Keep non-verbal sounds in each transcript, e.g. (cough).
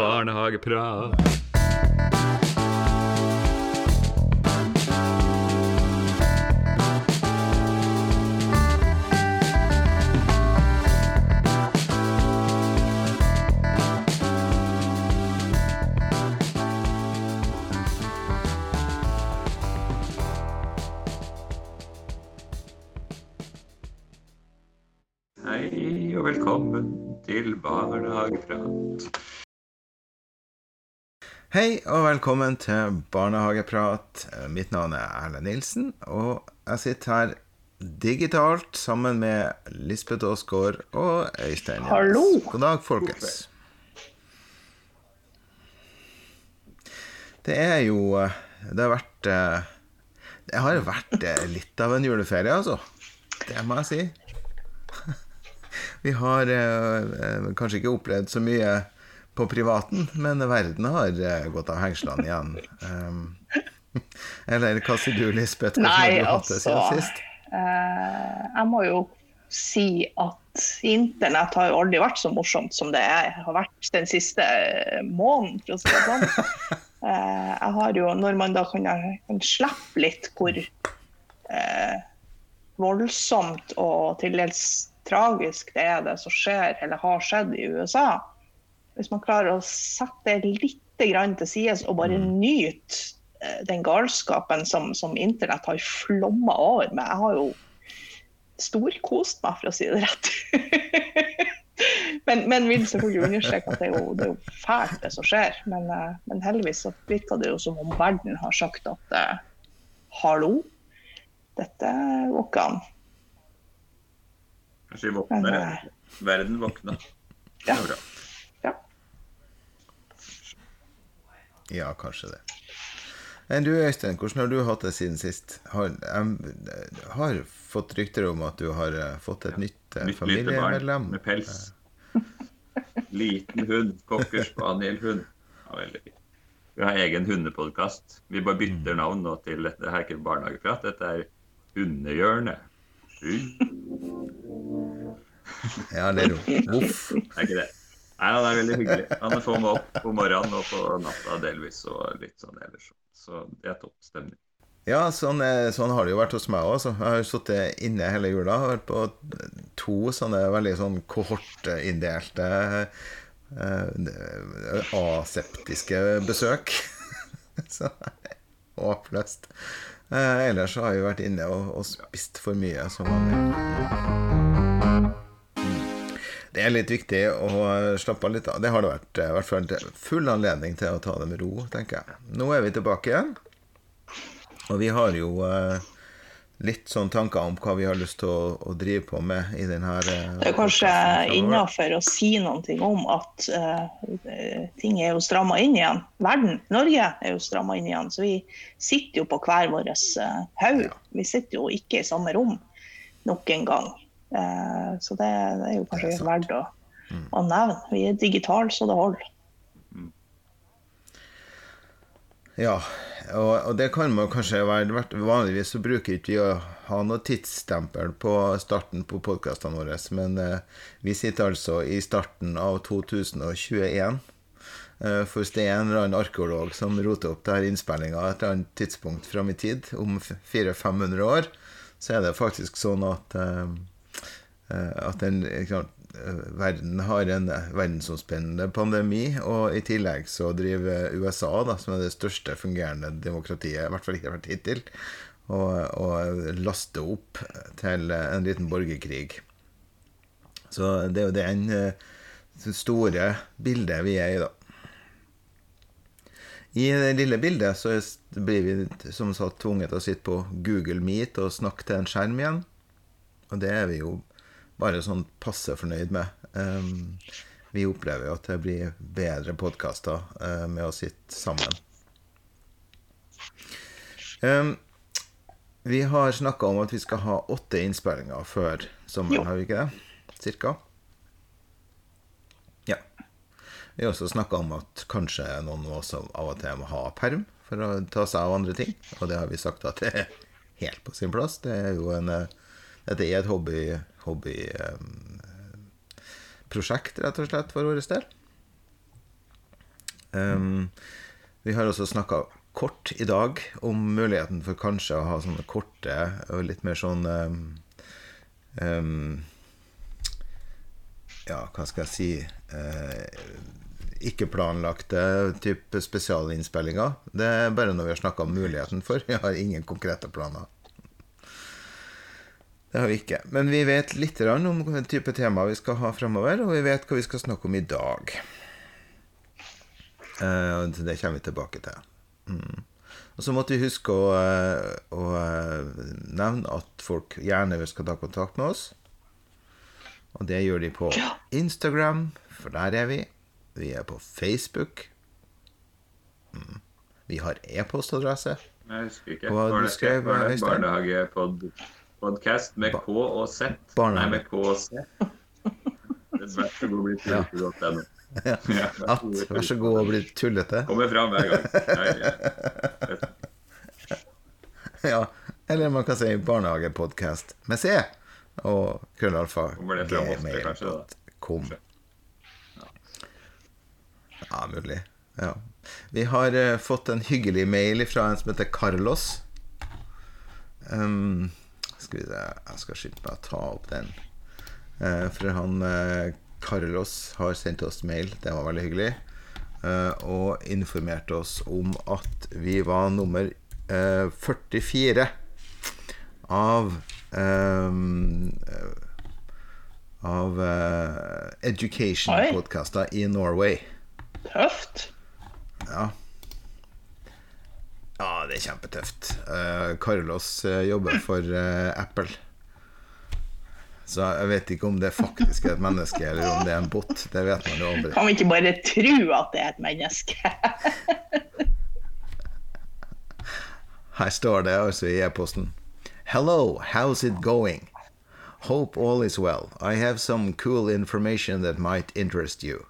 Barnehageprat. Hei og velkommen til Barnehageprat. Hei og velkommen til Barnehageprat. Mitt navn er Erlend Nilsen, og jeg sitter her digitalt sammen med Lisbeth Aasgaard og Øystein Jens. Hallo. God dag, folkens. Det er jo eh, Det har vært eh, Det har vært eh, litt av en juleferie, altså. Det må jeg si. (laughs) Vi har kanskje ikke opplevd så mye på privaten, men verden har eh, gått av hengslene igjen. Um, (laughs) eller hva sier du, Lisbeth? Hvordan har Nei, du hatt det altså sist? eh, Jeg må jo si at internett har jo aldri vært så morsomt som det er, har vært den siste eh, måneden, for å si det sånn. (laughs) Eh, jeg har jo, når man da kan, kan slippe litt hvor eh, voldsomt og til dels tragisk det er det som skjer eller har skjedd i USA. Hvis man klarer å sette det litt grann til side og bare nyte eh, den galskapen som, som internett har flomma over med. Jeg har jo storkost meg, for å si det rett. (laughs) men, men vil selvfølgelig understreke at det er jo, det er jo fælt det som skjer. Men, eh, men heldigvis så virker det jo som om verden har sagt at eh, hallo, dette går ikke an. Kanskje vi våkner? Men. Verden våkner. Det Ja. er bra. Ja, kanskje det. Men du, Øystein, hvordan har du hatt det siden sist? Har, jeg har fått rykter om at du har eh, fått et nytt eh, lite barn familiemedlem. med pels. (laughs) Liten hund. Cocker spaniel-hund. Ja, veldig fint. Vi har egen hundepodkast. Vi bare bytter navn nå til dette her er ikke barnehageprat. Dette er Hundehjørnet. Hund. Ja, det er jo Voff. (laughs) Det er ikke det. Nei, han er veldig hyggelig. Han får meg opp på morgenen og på natta delvis, og litt sånn ellers. Så det er topp stemning. Ja, sånn, eh, sånn har det jo vært hos meg òg. Jeg har sittet inne hele jula. Har vært på to sånne veldig sånn kohortinndelte eh, aseptiske besøk. (laughs) så håpløst. Eh, ellers har jeg jo vært inne og, og spist for mye som vanlig. Det er litt viktig å slappe av litt av. Det har det vært. eh, I hvert fall full anledning til å ta det med ro, tenker jeg. Nå er vi tilbake igjen. Og vi har jo eh, litt sånn tanker om hva vi har lyst til å, å drive på med i denne eh, Det er kanskje innafor å si noe om at uh, ting er jo stramma inn igjen. Verden, Norge, er jo stramma inn igjen. Så vi sitter jo på hver vår uh, haug. Vi sitter jo ikke i samme rom nok en gang. Eh, så det, det er jo kanskje er verdt å, å nevne. Vi er digitale så det holder. Ja, og, og det kan man kanskje være Vanligvis så bruker ikke vi å ha noe tidsstempel på starten på podkastene våre, men eh, vi sitter altså i starten av 2021. Eh, for hvis det er en eller annen arkeolog som roter opp denne innspillinga et eller annet tidspunkt fram i tid, om 400-500 år, så er det faktisk sånn at eh, at den, klart, eh, verden har en verdensomspennende pandemi, og i tillegg så driver USA, da, som er det største fungerende demokratiet, i hvert fall ikke har vært hittil, og, og laster opp til en liten borgerkrig. Så det er jo den eh, store bildet vi er i, da. I det lille bildet så blir vi som sagt tvunget til å sitte på Google Meet og snakke til en skjerm igjen. Og det er vi jo bare sånn passe fornøyd med. Um, vi opplever jo at det blir bedre podkaster uh, med å sitte sammen. Um, vi har snakka om at vi skal ha åtte innspillinger før sommeren, Jo. har vi ikke det? Cirka? Ja. Vi har også snakka om at kanskje noen av oss av og til må ha perm for å ta seg av andre ting. Og det har vi sagt at det er helt på sin plass. Det er jo en, eh, dette er et hobby, hobby um, rett og slett, for vår del. Um, vi har også snakka kort i dag om muligheten for kanskje å ha sånne korte og litt mer sånn um, um, Ja, hva skal jeg si uh, Ikke-planlagte type spesialinnspillinger. Det er bare noe vi har snakka om muligheten for. Vi har ingen konkrete planer. Det har vi ikke. Men vi vet litt om hvilken type tema vi skal ha fremover, og vi vet hva vi skal snakke om i dag. Uh, det kommer vi tilbake til. Mm. Og så måtte vi huske å, eh, å, eh, nevne at folk gjerne skal ta kontakt med oss. Og det gjør de på Instagram, for der er vi. Vi er på Facebook. Mm. Vi har e-postadresse. Jeg husker ikke. Hva var det, skrev, var det barnehagepodkast med K og Z? Nei, med K og Z. Vær så god, bli tullete. Ja. At, vær så god å bli tullete. Kommer fram hver gang. ja. Eller man kan si barnehagepodkast med C og krøllalfa gmail.com. Ja, mulig. Ja. Vi har uh, fått en hyggelig mail fra en som heter Carlos. Um, skal vi se Jeg skal skynde meg å ta opp den. Eh, for han eh, Carlos har sendt oss mail. Det var veldig hyggelig. og informerte oss om at vi var nummer 44 av um, Av education-podkaster i Norway. Tøft. Ja. Ja, det er kjempetøft. Uh, Carlos uh, jobber for uh, Apple. Så jeg vet ikke om det faktisk er et menneske, eller om det er en bot. Det vet man jo aldri. Kan vi ikke bare tro at det er et menneske? Her står det altså i e-posten. Hello, how's it going? Hope all is well. I have some cool information that might interest you.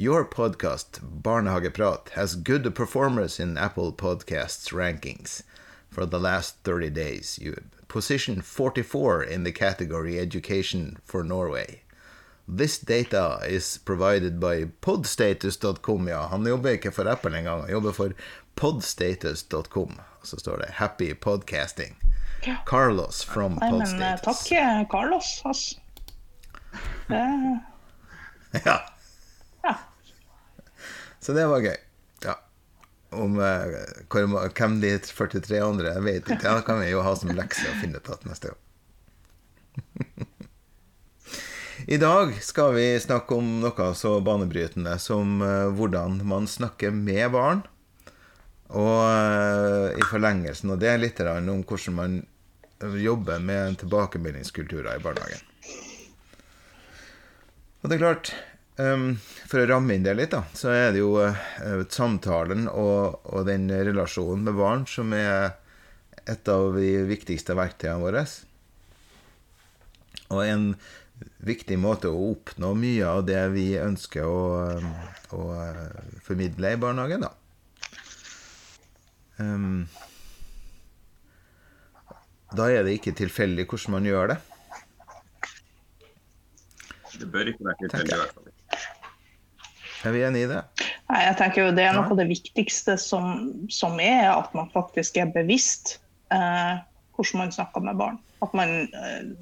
Your podcast, Barnehageprat, has good performers in Apple Podcasts rankings for the last 30 days. You position 44 in the category Education for Norway. This data is provided by podstatus.com. Ja, han jobber ikke for Apple engang, han jobber for podstatus.com. Så står det 'Happy Podcasting'. Carlos from Nei, Podstatus. Men, takk, Carlos. Altså. (laughs) Det... ja. Så det var gøy. Ja. Om uh, hvem de 43 andre jeg vet ikke. Ja, kan vi jo ha som lekse å finne ut av neste gang. I dag skal vi snakke om noe så banebrytende som uh, hvordan man snakker med barn. Og uh, i forlengelsen av det litt om hvordan man jobber med tilbakemeldingskulturer i barnehagen. Og det er klart, Um, for å ramme inn det litt, da, så er det jo uh, samtalen og, og, den relasjonen med barn som er et av de viktigste verktøyene våre. Og en viktig måte å oppnå mye av det vi ønsker å, å uh, formidle i barnehagen, da. Um, da er det ikke tilfeldig hvordan man gjør det. Det bør ikke være tilfeldig, i hvert fall. Er vi enig i det? Nei, jeg tenker jo Det er noe av det viktigste som, som er at man faktisk er bevisst eh, hvordan man snakker med barn. At man eh,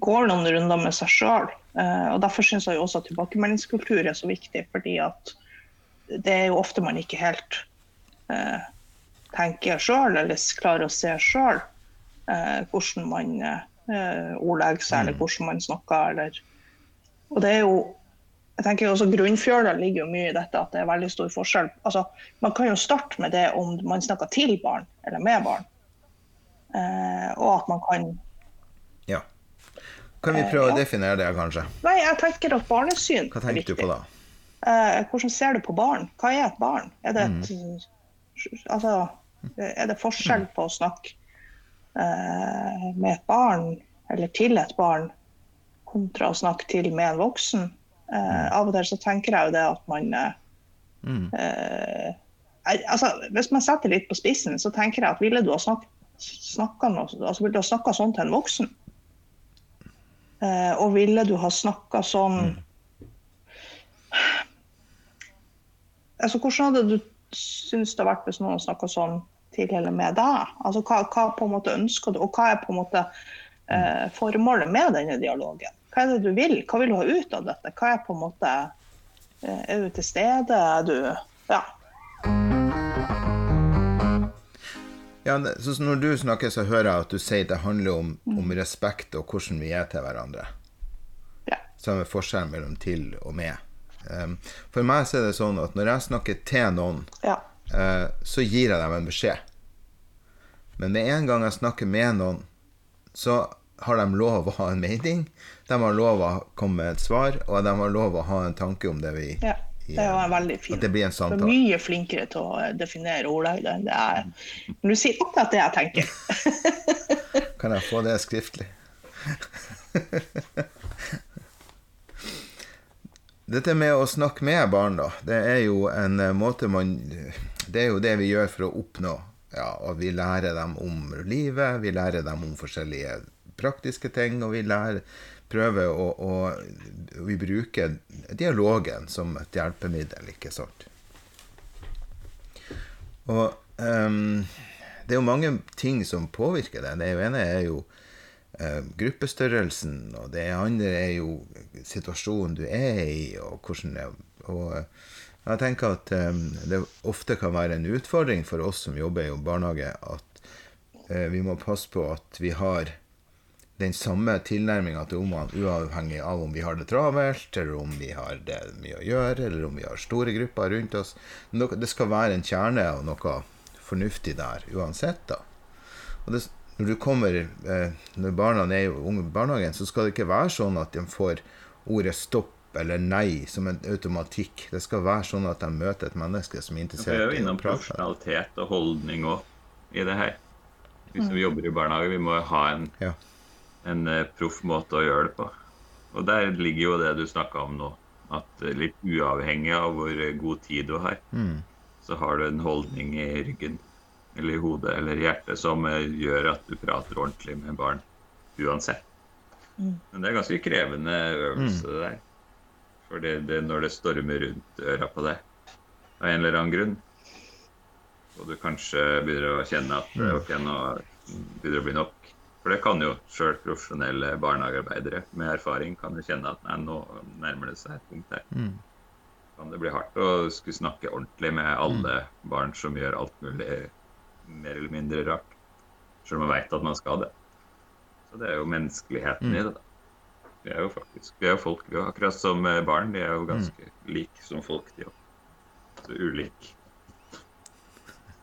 går noen runder med seg sjøl. Eh, og derfor syns jeg også at tilbakemeldingskultur er så viktig. fordi at det er jo ofte man ikke helt eh, tenker sjøl, eller klarer å se sjøl eh, hvordan man eh, ordlegger seg, eller mm. hvordan man snakker. Eller. Og det er jo jeg tenker også Grunnfjøla ligger jo mye i dette at det er veldig stor forskjell. Altså, man kan jo starte med det om man snakker til barn eller med barn. Eh, og at man kan Ja. Kan vi prøve eh, ja. å definere det, kanskje? Nei, jeg tenker at barnesyn Hva tenker du på da? Eh, hvordan ser du på barn? Hva er et barn? Er det, et, mm. altså, er det forskjell på å snakke eh, med et barn eller til et barn kontra å snakke til med en voksen? Uh, av og til så tenker jeg jo det at man uh, mm. uh, altså, Hvis man setter litt på spissen, så tenker jeg at ville du ha snakket, snakka altså, sånn til en voksen? og ville du ha snakka sånn mm. altså, hvordan hadde du syntes det har vært hvis noen snakka sånn tidligere med deg? Altså, hva, hva, på en måte ønsker du, og hva er på en måte eh, formålet med denne dialogen? Hva er det du vil? Hva vil du ha ut av dette? Hva er på en måte eh, Er du til stede? Er du Ja. Ja, så Når du snakker, så hører jeg at du sier det handler om, om respekt og hvordan vi er til hverandre. ja. Er forskjellen mellom til og med. Um, for meg så er det sånn at når jeg snakker til noen, ja. uh, så gir jeg dem en beskjed. Men med en gang jeg snakker med noen, så har de lov å ha en mening. De har lov å komme med et svar, og de har lov å ha en tanke om det vi ja. Det var veldig fint. At det blir en er samtale. mye flinkere til å definere ordlegg enn det er. Men du sier akkurat det jeg tenker. (laughs) Kan jeg få det skriftlig? (laughs) Dette med å snakke med barn, da, det er jo en eh, måte man Det er jo det vi gjør for å oppnå ja, og Vi lærer dem om livet, vi lærer dem om forskjellige praktiske ting, og vi lærer, prøver å, å Vi bruker dialogen som et hjelpemiddel, ikke sant? Og um, det er jo mange ting som påvirker det. Det ene er jo eh, gruppestørrelsen, og det andre er jo situasjonen du er i, og hvordan det Og eh, jeg tenker at um, det ofte kan være en utfordring for oss som jobber i barnehage, at uh, vi må passe på at vi har den samme tilnærminga til ungene, uavhengig av om vi har det travelt, eller om vi har det mye å gjøre, eller om vi har store grupper rundt oss. Det skal være en kjerne og noe fornuftig der uansett, da. Og det, når du kommer eh, Når barna er i barnehagen, så skal det ikke være sånn at de får ordet stopp eller nei som en automatikk. Det skal være sånn at de møter et menneske som er interessert Vi er interessert jo i å innom prate. profesjonalitet og holdning òg i det her. Vi som jobber i barnehage, vi må ha en, Ja. En eh, proff måte å gjøre det på. Og der ligger jo det du snakka om nå. At eh, litt uavhengig av hvor eh, god tid du har, så har du en holdning i ryggen eller i hodet eller i hjertet som gjør at du prater ordentlig med barn uansett. Men det er ganske krevende øvelse, det der. For det, det, når det stormer rundt øra på deg av en eller annen grunn, og du kanskje begynner å kjenne at eh, ok, nå begynner det å bli nok. For det kan jo sjøl profesjonelle barnehagearbeidere med erfaring kan jo kjenne at nei, nå nærmer det seg et punkt her. Kan det bli hardt å skulle snakke ordentlig med alle barn som gjør alt mulig mer eller mindre rart. Selv om man veit at man skal det. Så det er jo menneskeligheten i det. da. Vi er jo faktisk vi er jo folk, vi er akkurat som eh, barn. De er jo ganske like som folk, de òg. Så ulike.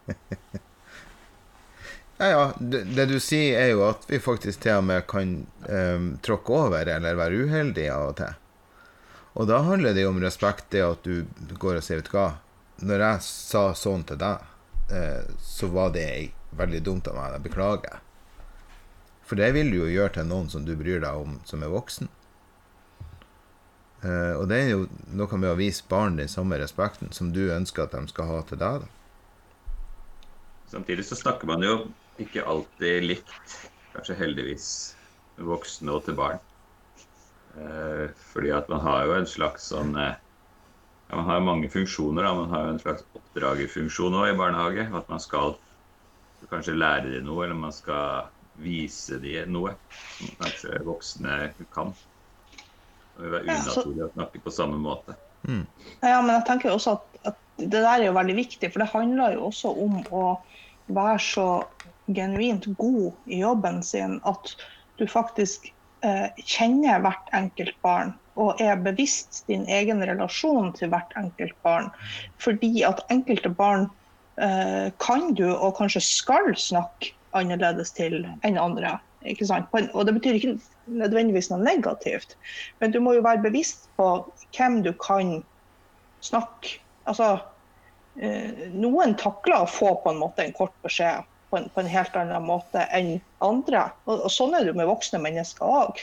(laughs) Ja, ja. Det, det du sier, er jo at vi faktisk til og med kan um, tråkke over eller være uheldige av og til. Og da handler det jo om respekt, det at du går og sier, vet du hva Når jeg sa sånn til deg, eh, så var det veldig dumt av meg. Jeg beklager. For det vil du jo gjøre til noen som du bryr deg om, som er voksen. Eh, og det er jo noe med å vise barn den samme respekten som du ønsker at de skal ha til deg. da. Samtidig så snakker man jo ikke alltid likt, kanskje heldigvis, voksne og til barn. Eh, fordi at man har jo en slags sånn eh, ja, Man har jo mange funksjoner. da, Man har jo en slags oppdragerfunksjon òg i barnehage. At man skal kanskje lære dem noe, eller man skal vise dem noe som kanskje voksne kan. Det vil være unaturlig å snakke på samme måte. Ja, men jeg tenker også at, at det der er jo veldig viktig, for det handler jo også om å være så genuint god i jobben sin at du faktisk eh, kjenner hvert enkelt barn og er bevisst din egen relasjon til hvert enkelt barn. Fordi at enkelte barn eh, kan du og kanskje skal snakke annerledes til enn andre. Ikke sant? Og det betyr ikke nødvendigvis noe negativt, men du må jo være bevisst på hvem du kan snakke Altså, eh, noen takler å få på en måte en kort beskjed på en, på en helt annen måte enn andre. Og, og sånn er det jo med voksne mennesker òg.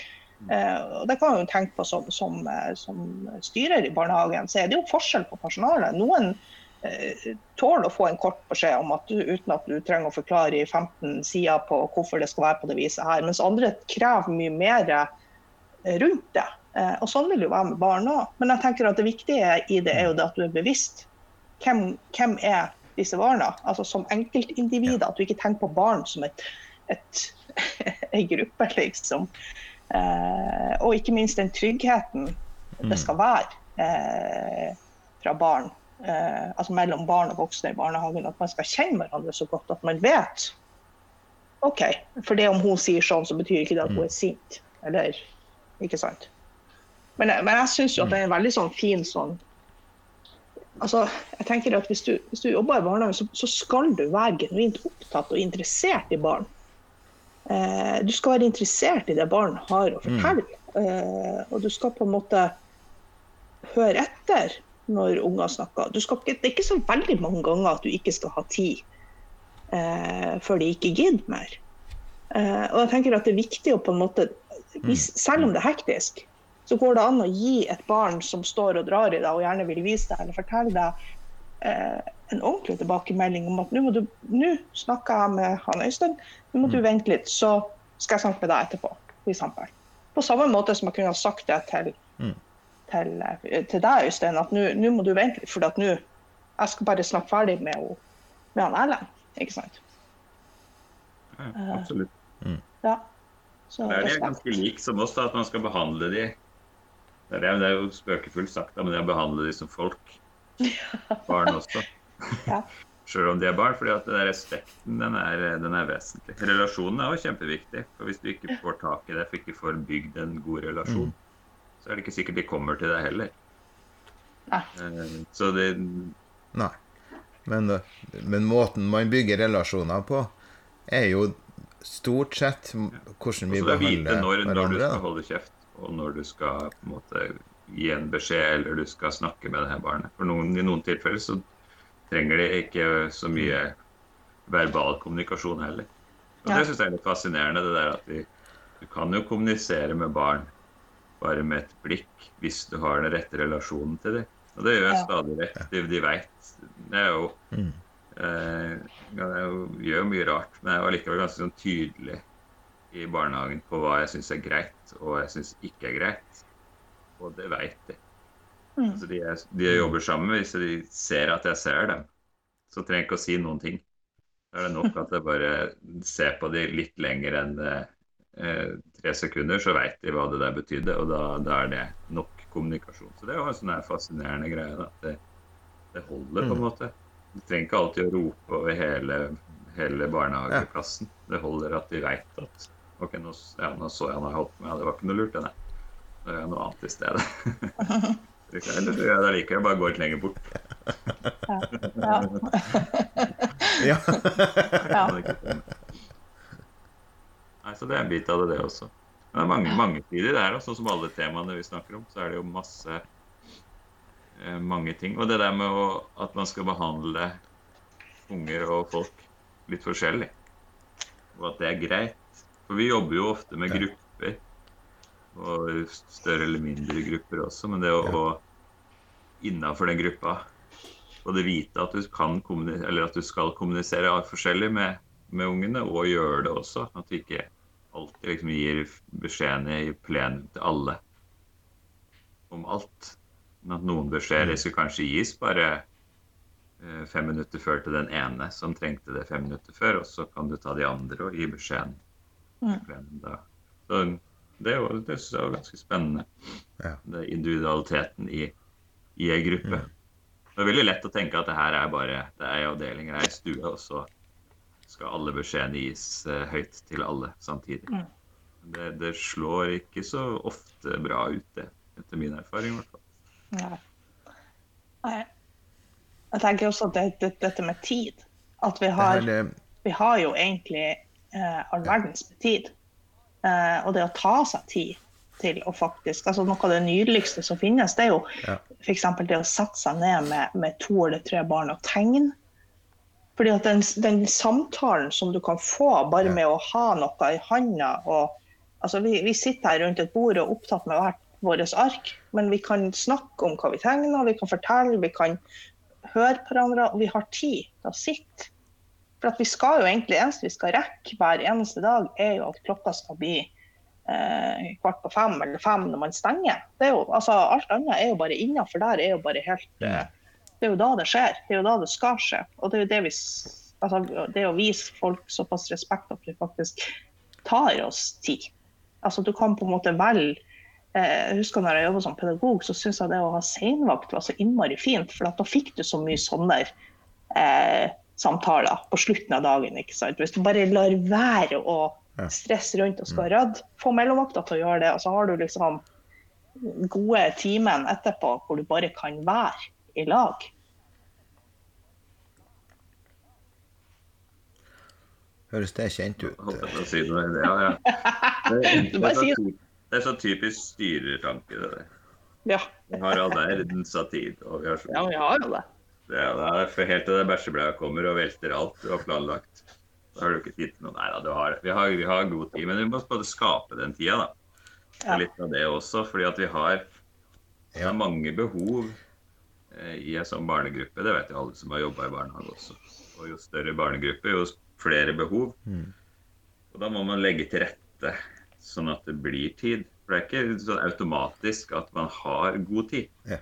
Eh, det kan man jo tenke på som, som, eh, som styrer i barnehagen, så er det jo forskjell på personalet. Noen eh, tåler å få en kort beskjed om at du, uten at du trenger å forklare i 15 sider på hvorfor det skal være på det viset her, mens andre krever mye mer eh, rundt det. Eh, og sånn vil det jo være med barn òg. Men jeg tenker at det viktige i det er jo det at du er bevisst hvem, hvem er disse barna? Altså som enkeltindivider. At du ikke tenker på barn som et, et, (laughs) en gruppe, liksom. Eh, og ikke minst den tryggheten det skal være eh, fra barn. Eh, altså mellom barn og voksne i barnehagen. At man skal kjenne hverandre så godt at man vet OK, for det om hun sier sånn, så betyr ikke det at hun er sint. Eller ikke sant. Men, men jeg syns jo at det er en veldig sånn fin sånn altså, jeg tenker at Hvis du, hvis du jobber i barnehage, så, så, skal du være genuint opptatt og interessert i barn. Eh, du skal være interessert i det barn har å fortelle. Mm. Eh, og du skal på en måte høre etter når unger snakker. Ikke, det er ikke så veldig mange ganger at du ikke skal ha tid eh, før de ikke gidder mer. Eh, og jeg tenker at det er viktig å på en måte mm. Selv om det er hektisk, så går det an å gi et barn som står og drar i deg og gjerne vil vise deg eller fortelle deg eh, en ordentlig tilbakemelding om at nå, må du, nå snakker jeg med han Øystein, nå må du mm. vente litt, så skal jeg snakke med deg etterpå. For. På samme måte som jeg kunne ha sagt det til, mm. til, eh, til deg, Øystein, at nå må du vente litt, for at nå jeg skal bare snakke ferdig med, med han Erlend. Ikke sant? Ja, absolutt. Mm. Ja. Så, det er de ganske like som oss, da, at man skal behandle de det er, det er jo spøkefullt sagt, men det å behandle de som folk. Barn også. ja. Sjøl om de er barn. fordi at den respekten den er, den er, vesentlig. Relasjonen er også kjempeviktig. for Hvis du ikke får tak i det, for ikke får bygd en god relasjon, mm. så er det ikke sikkert de kommer til deg heller. Nei. Eh, så det Nei. Men, men, måten man bygger relasjoner på, er jo stort sett hvordan vi behandler hverandre. Når du skal holde kjeft og når du skal på en måte gi en beskjed eller du skal snakke med det her barnet. For noen, I noen tilfeller så trenger de ikke så mye verbal kommunikasjon heller. Og ja. Det syns jeg er litt fascinerende. det der at vi, Du kan jo kommunisere med barn bare med et blikk hvis du har den rette relasjonen til dem. Og det gjør jeg stadig vekk. De, de veit. Det er jo mm. eh, Jeg gjør mye rart, men jeg var likevel ganske sånn tydelig i barnehagen på hva jeg syns er greit, og jeg syns ikke er greit. Og det veit de. Mm. Altså de, er, de jobber sammen. Hvis de ser at jeg ser dem, så trenger jeg ikke å si noen ting. Da er det nok at jeg bare ser på dem litt lenger enn eh, tre sekunder, så veit de hva det der betydde. Og da, da, er det nok kommunikasjon. Så det er jo en sånn fascinerende greie. Da. Det, det holder, på en mm. måte. Du trenger ikke alltid å rope over hele, hele barnehageplassen. Det holder at de veit at Ok, nå, ja, nå så jeg han jeg holdt med, det var ikke noe lurt, det, Nå gjør jeg noe annet i stedet. Eller så gjør jeg det likevel, bare går litt lenger bort. ja. ja. (laughs) ja. Nei, så det er en bit av det, det også. Men det er mange, mange sider der, sånn som alle temaene vi snakker om, så er det jo masse eh, mange ting. Og det der med å, at man skal behandle unger og folk litt forskjellig, og at det er greit for vi jobber jo ofte med grupper. Og større eller mindre grupper også. Men det å, å innafor den gruppa både vite at du, kan eller at du skal kommunisere forskjellig med, med ungene, og gjøre det også. At du ikke alltid liksom gir beskjedene i plenum til alle om alt. Men at noen beskjeder mm. skal kanskje gis bare eh, fem minutter før til den ene som trengte det fem minutter før, og så kan du ta de andre og gi beskjeden Mm. Så det, er jo, det synes jeg er ganske spennende. Ja. Det individualiteten i, i ei gruppe. Mm. Det er veldig lett å tenke at det her er bare det er ei avdeling, det er ei stue, og så skal alle beskjedene gis uh, høyt til alle samtidig. Mm. Det, det, slår ikke så ofte bra ut, det. Etter min erfaring, i hvert fall. Nei. Nei. Jeg tenker også at det, det, dette med tid At vi har, vi har jo egentlig eh, all verdens tid. Eh, og det å ta seg tid til å faktisk altså Noe av det nydeligste som finnes, det er jo ja. f.eks. det å sette seg ned med, med, to eller tre barn og tegne. Fordi at den, den, samtalen som du kan få bare ja. med å ha noe i handa altså vi, vi, sitter her rundt et bord og er opptatt med hvert vårt ark, men vi kan snakke om hva vi tegner, vi kan fortelle, vi kan høre på hverandre, og vi har tid til å sitte for at vi skal jo egentlig, Det eneste vi skal rekke hver eneste dag, er jo at klokka skal bli eh, kvart på fem eller fem når man stenger. Det er jo, altså, alt annet er jo bare innafor der er jo bare helt eh, Det er jo da det skjer. Det er jo da det skal skje. Og det er jo det vi altså, det å vise folk såpass respekt at vi faktisk tar oss tid. Altså Du kan på en måte velge eh, Jeg husker når jeg jobba som pedagog, så syntes jeg det å ha seinvakt var så innmari fint. For da fikk du så mye sånne eh, samtaler på slutten av dagen. ikke sant? Hvis du bare lar være å stresse rundt og skal rydde, få mellomvakta til å gjøre det, og så har du liksom gode timen etterpå hvor du bare kan være i lag. Høres det kjent ut? Si noe? Ja, ja. (laughs) Det, det, er så, det er så typisk styrertanke, det der. Ja. Vi har all verdens av tid. Og vi har så... ja, vi har jo det. Ja, det er for helt til det bæsjebladet kommer og velter alt du har planlagt. Da har du ikke tid til noe. Nei da, vi, har, vi har god tid, men vi må bare skape den tida, da. Ja. Litt av det også, fordi at vi har, vi har mange behov eh, i en sånn barnegruppe. Det vet jo alle som har jobba i barnehage også. Og jo større barnegruppe, jo flere behov. Mm. Og da må man legge til rette sånn at det blir tid. For det er ikke sånn automatisk at man har god tid. Ja.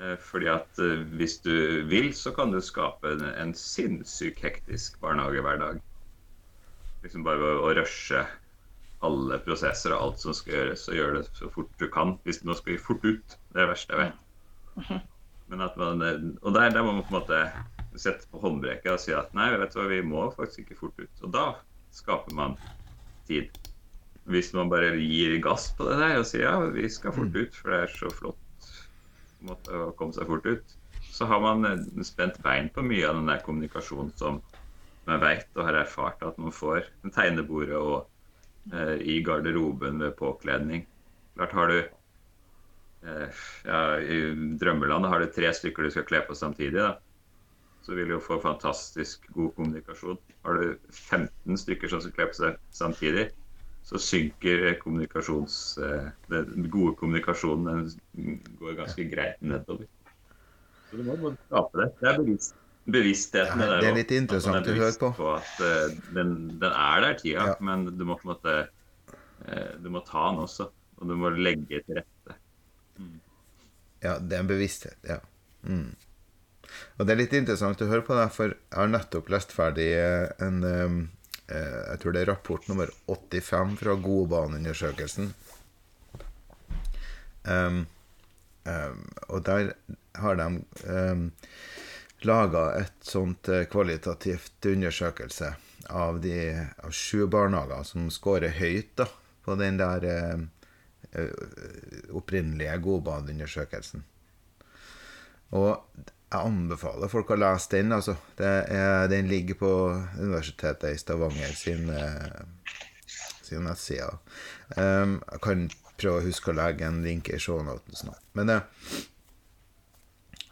Eh, fordi at eh, hvis du vil, så kan du skape en, en sinnssykt hektisk barnehage hver dag. Liksom bare å, å rushe alle prosesser og alt som skal gjøres, og gjøre det så fort du kan. Hvis nå skal vi fort ut. Det er det verste jeg vet. Mhm. Men at man, eh, og der, der må man på en måte sette på håndbrekket og si at nei, vet du hva, vi må faktisk ikke fort ut. Og da skaper man tid. Hvis man bare gir gass på det der og sier ja, vi skal fort ut, for det er så flott måte å komme seg fort ut, så har man eh, spent bein på mye av den der kommunikasjonen som man vet og har erfart at man får. Tegnebordet og eh, i garderoben ved påkledning. Klart har du eh, ja, I drømmelandet har du tre stykker du skal kle på samtidig. da så vil du få fantastisk god kommunikasjon. Har du 15 stykker som skal kle på seg samtidig, så synker kommunikasjons... Eh, den gode kommunikasjonen den går ganske greit nedover. Så du må bare skape det. Det er bevisst, bevisstheten. Ja, det er litt interessant å høre på. på at uh, den, den, er der, tida, ja. men du må på en måte uh, Du må ta den også. Og du må legge til rette. Mm. Ja, det er en bevissthet. Ja. Mm. Og det er litt interessant å høre på deg, for jeg har nettopp lest ferdig en Jeg tror det er rapport nummer 85 fra Godbaneundersøkelsen. Um, um, og der har de um, laga et sånt eh, kvalitativt undersøkelse av, de, av sju barnehager som scorer høyt da, på den der uh, opprinnelige Godbaneundersøkelsen. Og jeg anbefaler folk å lese den. Altså. Er, den ligger på Universitetet i Stavanger sin, eh, sin nettside. Um, jeg kan prøve å huske å legge en link i shownoten snart. Men det,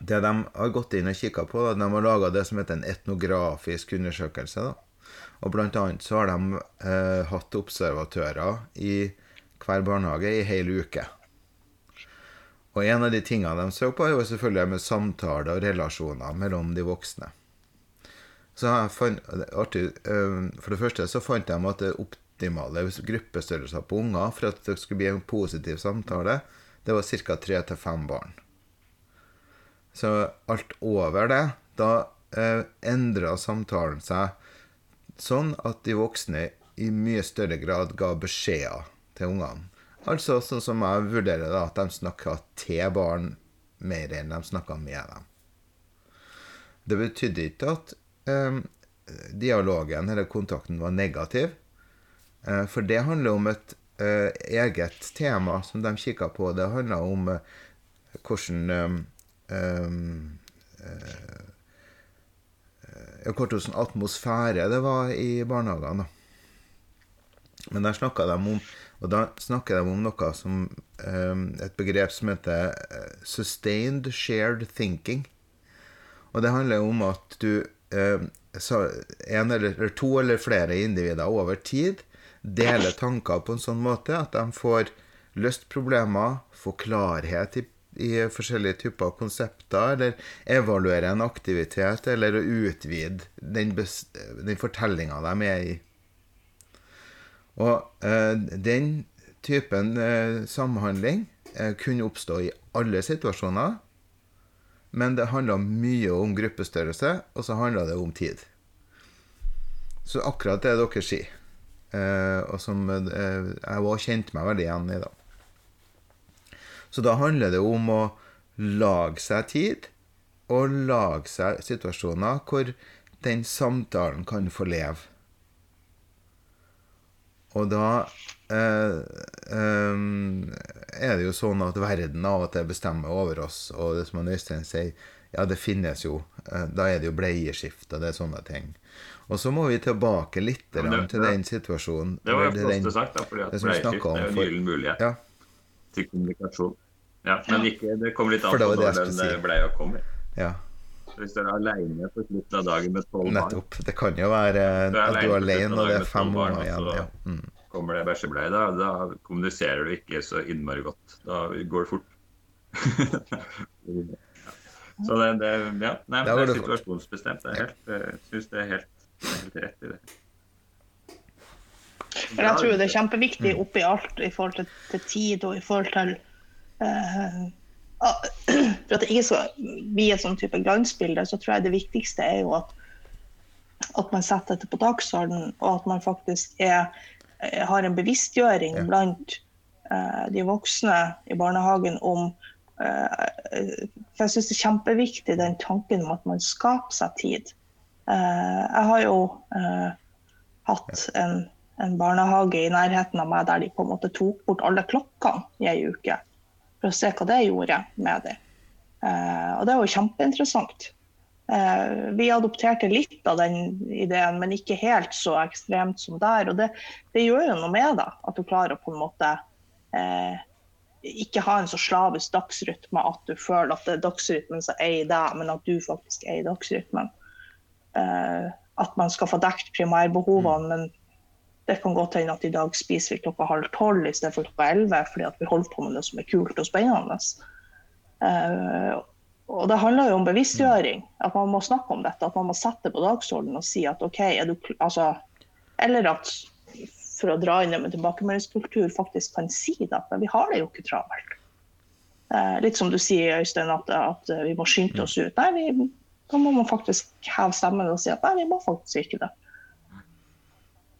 det de har gått inn og kikka på, da, de har laga det som heter en etnografisk undersøkelse. Da. Og blant annet så har de eh, hatt observatører i hver barnehage i hele uke. Og en av de tingene de så på, jo selvfølgelig med samtaler og relasjoner mellom de voksne. Så jeg fant, eh, For det første så fant de at det optimale gruppestørrelser på unger for at det skulle bli en positiv samtale, det var ca. tre til fem barn. Så alt over det Da eh, endra samtalen seg sånn at de voksne i mye større grad ga beskjeder til ungene. Altså sånn som jeg vurderer det, at de snakka til barn mer enn de snakka med dem. Det betydde ikke at eh, dialogen eller kontakten var negativ. Eh, for det handler om et eh, eget tema som de kikka på. Det handla om eh, hvordan eh, eh, Hvordan atmosfære det var i barnehagene. Men der snakka de om og da snakker de om noe som um, Et begrep som heter uh, sustained shared thinking. Og det handler om at du um, en eller, to eller flere individer over tid deler tanker på en sånn måte at de får løst problemer, får klarhet i, i forskjellige typer konsepter, eller evaluere en aktivitet, eller å utvide den, den fortellinga de er i. Og eh, den typen eh, samhandling eh, kunne oppstå i alle situasjoner. Men det handla mye om gruppestørrelse, og så handla det om tid. Så akkurat det dere sier, og som jeg òg kjente meg veldig igjen i, da. Så da handler det om å lage seg tid, og lage seg situasjoner hvor den samtalen kan få leve. Og da eh, eh, er det jo sånn at verden av og til bestemmer over oss, og det som Øystein sier, ja, det finnes jo eh, Da er det jo bleieskift og det er sånne ting. Og så må vi tilbake litt det- til den situasjonen. Det var jo flott sagt, da, fordi at om er jo en gyllen mulighet Ja, til kommunikasjon. Ja, men ikke, det kommer litt an på når den eh, bleia kommer. ja, Hvis du er alene på slutten av dagen med tolv barn, nettopp. Det kan jo være Du at du er alene og det er fem barn, igjen. Ja. Mm. kommer det bæsjebleie, da, da kommuniserer du ikke så innmari godt. Da går det fort. (laughs) Så det, det, ja, nei, men det er situasjonsbestemt. Jeg helt, syns det er helt, helt rett i det. Men jeg tror det er kjempeviktig oppi alt i forhold til, til tid og i forhold til eh, (clears throat) For at det ikke skal bli et sånn type glansbilde, så tror jeg det viktigste er jo at, at man setter dette på dagsordenen, og at man faktisk er, eh, har en bevisstgjøring Ja. blant uh, de voksne i barnehagen om uh, For jeg syns det er kjempeviktig den tanken om at man skaper seg tid. Uh, jeg har jo hatt en, en barnehage i nærheten av meg der de på en måte tok bort alle klokkene i ei uke. For å se hva det gjorde med dem. Eh, og det var jo kjempeinteressant. Eh, vi adopterte litt av den ideen, men ikke helt så ekstremt som der. Og det, det gjør jo noe med deg, at du klarer å på en måte eh, ikke ha en så slavisk dagsrytme at du føler at det er dagsrytmen som eier deg, men at du faktisk eier dagsrytmen. Eh, at man skal få dekt primærbehovene, men det kan godt hende at i dag spiser vi klokka halv tolv istedenfor klokka elleve fordi at vi holder på med noe som er kult og spennende. Uh, og det handler jo om bevisstgjøring. At man må snakke om dette. At man må sette det på dagsordenen og si at OK, er du altså, Eller at for å dra inn det med tilbakemeldingskultur, faktisk kan si det. at vi har det jo ikke travelt. Uh, litt som du sier, Øystein, at, at vi må skynde oss ut. Nei, vi, da må man faktisk heve stemmen og si at nei, vi må faktisk ikke det.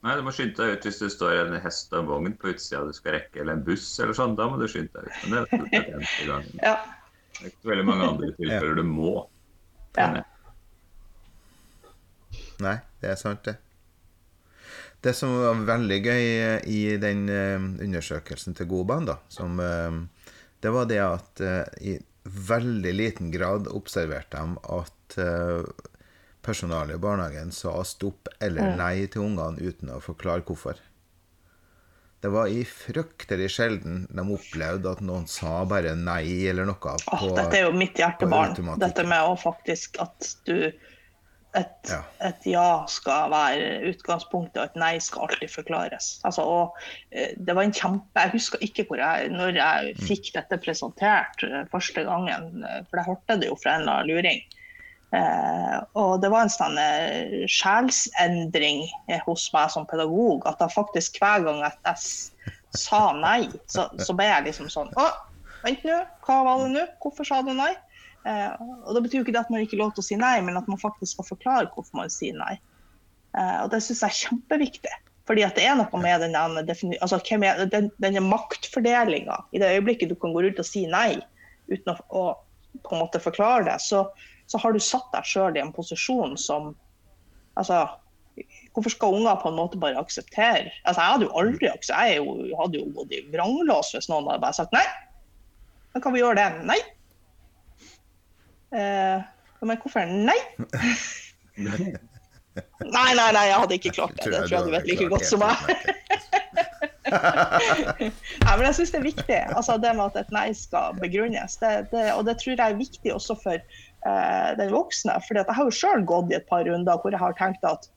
Nei, Du må skynde deg ut hvis det står en hest og en vogn på utsida du skal rekke, eller en buss eller sånn. Da må du skynde deg ut. Men det er det eneste gangen. Ja. Det er ikke veldig mange andre (laughs) tilfeller du må. Ja. Nei, det er sant, det. Det som var veldig gøy eh, i den eh, undersøkelsen til Goban, da, som, eh, det var det at eh, i veldig liten grad observerte de at eh, personalet i barnehagen sa stopp eller nei til ungene uten å forklare hvorfor. Det var i fryktelig sjelden de opplevde at noen sa bare nei eller noe. På, oh, dette er jo mitt hjertebarn. Dette med å faktisk at du et, Ja. et ja skal være utgangspunktet, og et nei skal alltid forklares. Altså, og, eh, det var en kjempe Jeg husker ikke hvor jeg, når jeg Mm. fikk dette presentert eh, første gangen, eh, for jeg hørte det jo fra en eller annen luring. Eh, og det var en sånn eh, sjelsendring eh, hos meg som pedagog, at jeg faktisk hver gang jeg, jeg sa nei, så, så ble jeg liksom sånn Å, vent nå, hva var det nå? Hvorfor sa du nei? Og Det betyr jo ikke det at man ikke har lov til å si nei, men at man faktisk skal forklare hvorfor man sier nei. Og Det syns jeg er kjempeviktig. Fordi at det er noe med denne, altså, er, den, denne maktfordelinga. I det øyeblikket du kan gå rundt og si nei uten å, å på en måte forklare det, så, så har du satt deg sjøl i en posisjon som altså, Hvorfor skal unger på en måte bare akseptere altså, Jeg hadde jo aldri akseptert, jeg jo, hadde jo gått i vranglås hvis noen hadde bare sagt nei. Da kan vi gjøre det. Nei. Eh, men hvorfor nei? (laughs) Nei, nei, nei, jeg hadde ikke klart det. Det tror jeg du vet like godt som meg. (laughs) Nei, men jeg syns det er viktig. Altså, det med at et nei skal begrunnes. Det, det, og det tror jeg er viktig også for eh, den voksne. For jeg har jo sjøl gått i et par runder hvor jeg har tenkt at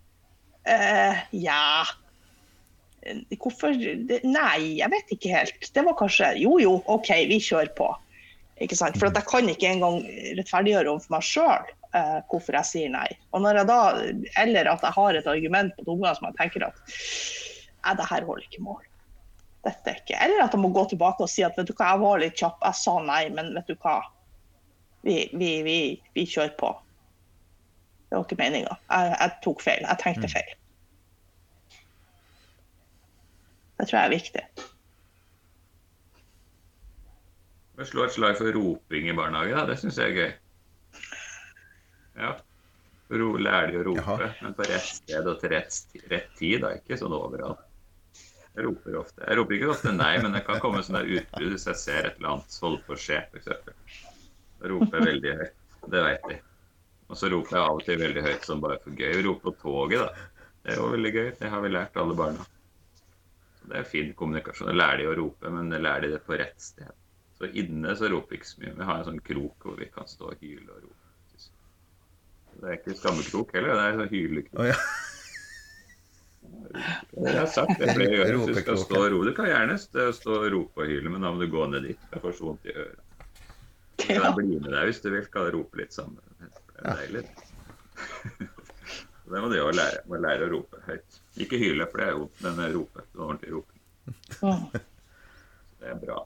eh, ja Hvorfor Nei, jeg vet ikke helt. Det var kanskje Jo jo, OK, vi kjører på. Ikke sant? For jeg kan ikke engang rettferdiggjøre overfor meg sjøl eh, hvorfor jeg sier nei. Og når jeg da, Eller at jeg har et argument på tunga som jeg tenker at nei, det her holder ikke mål. Dette er ikke. Eller at jeg må gå tilbake og si at vet du hva, jeg var litt kjapp, jeg sa nei, men vet du hva. Vi, vi, vi, vi kjører på. Det var ikke meninga. Jeg, jeg, tok feil. Jeg tenkte Mm. feil. Det tror jeg er viktig. Vi slår et slag for roping i barnehage, da. Det syns jeg er gøy. Ja. Ro, lærer de å rope, Jaha. men på rett sted og til rett, rett tid, da. Ikke sånn overalt. Jeg roper ofte. Jeg roper ikke ofte nei, men det kan komme sånn der utbrudd hvis jeg ser et eller annet holde på å skje, f.eks. Roper veldig høyt. Det vet de. Og så roper jeg av og til veldig høyt sånn bare for gøy. Rope på toget, da. Det er jo veldig gøy. Det har vi lært alle barna. Så det er fin kommunikasjon. Da lærer de å rope, men det lærer de det på rett sted. Så inne så roper vi ikke så mye. Vi har en sånn krok hvor vi kan stå og hyle og rope. Det er ikke skammekrok heller, det er sånn hylekrok. Oh, ja. Jeg har sagt det flere ganger. (laughs) Du skal stå og ro, du kan gjerne stå og rope og hyle, men da må du gå ned dit. Jeg får så vondt i øret. Kan jeg bli med deg hvis du vil, Skal rope litt sammen. Det er deilig. (laughs) Det må du jo lære. Må lære å rope høyt. Ikke hyle, for det er jo den rope. Det er ordentlig roping. Mm. Det er bra.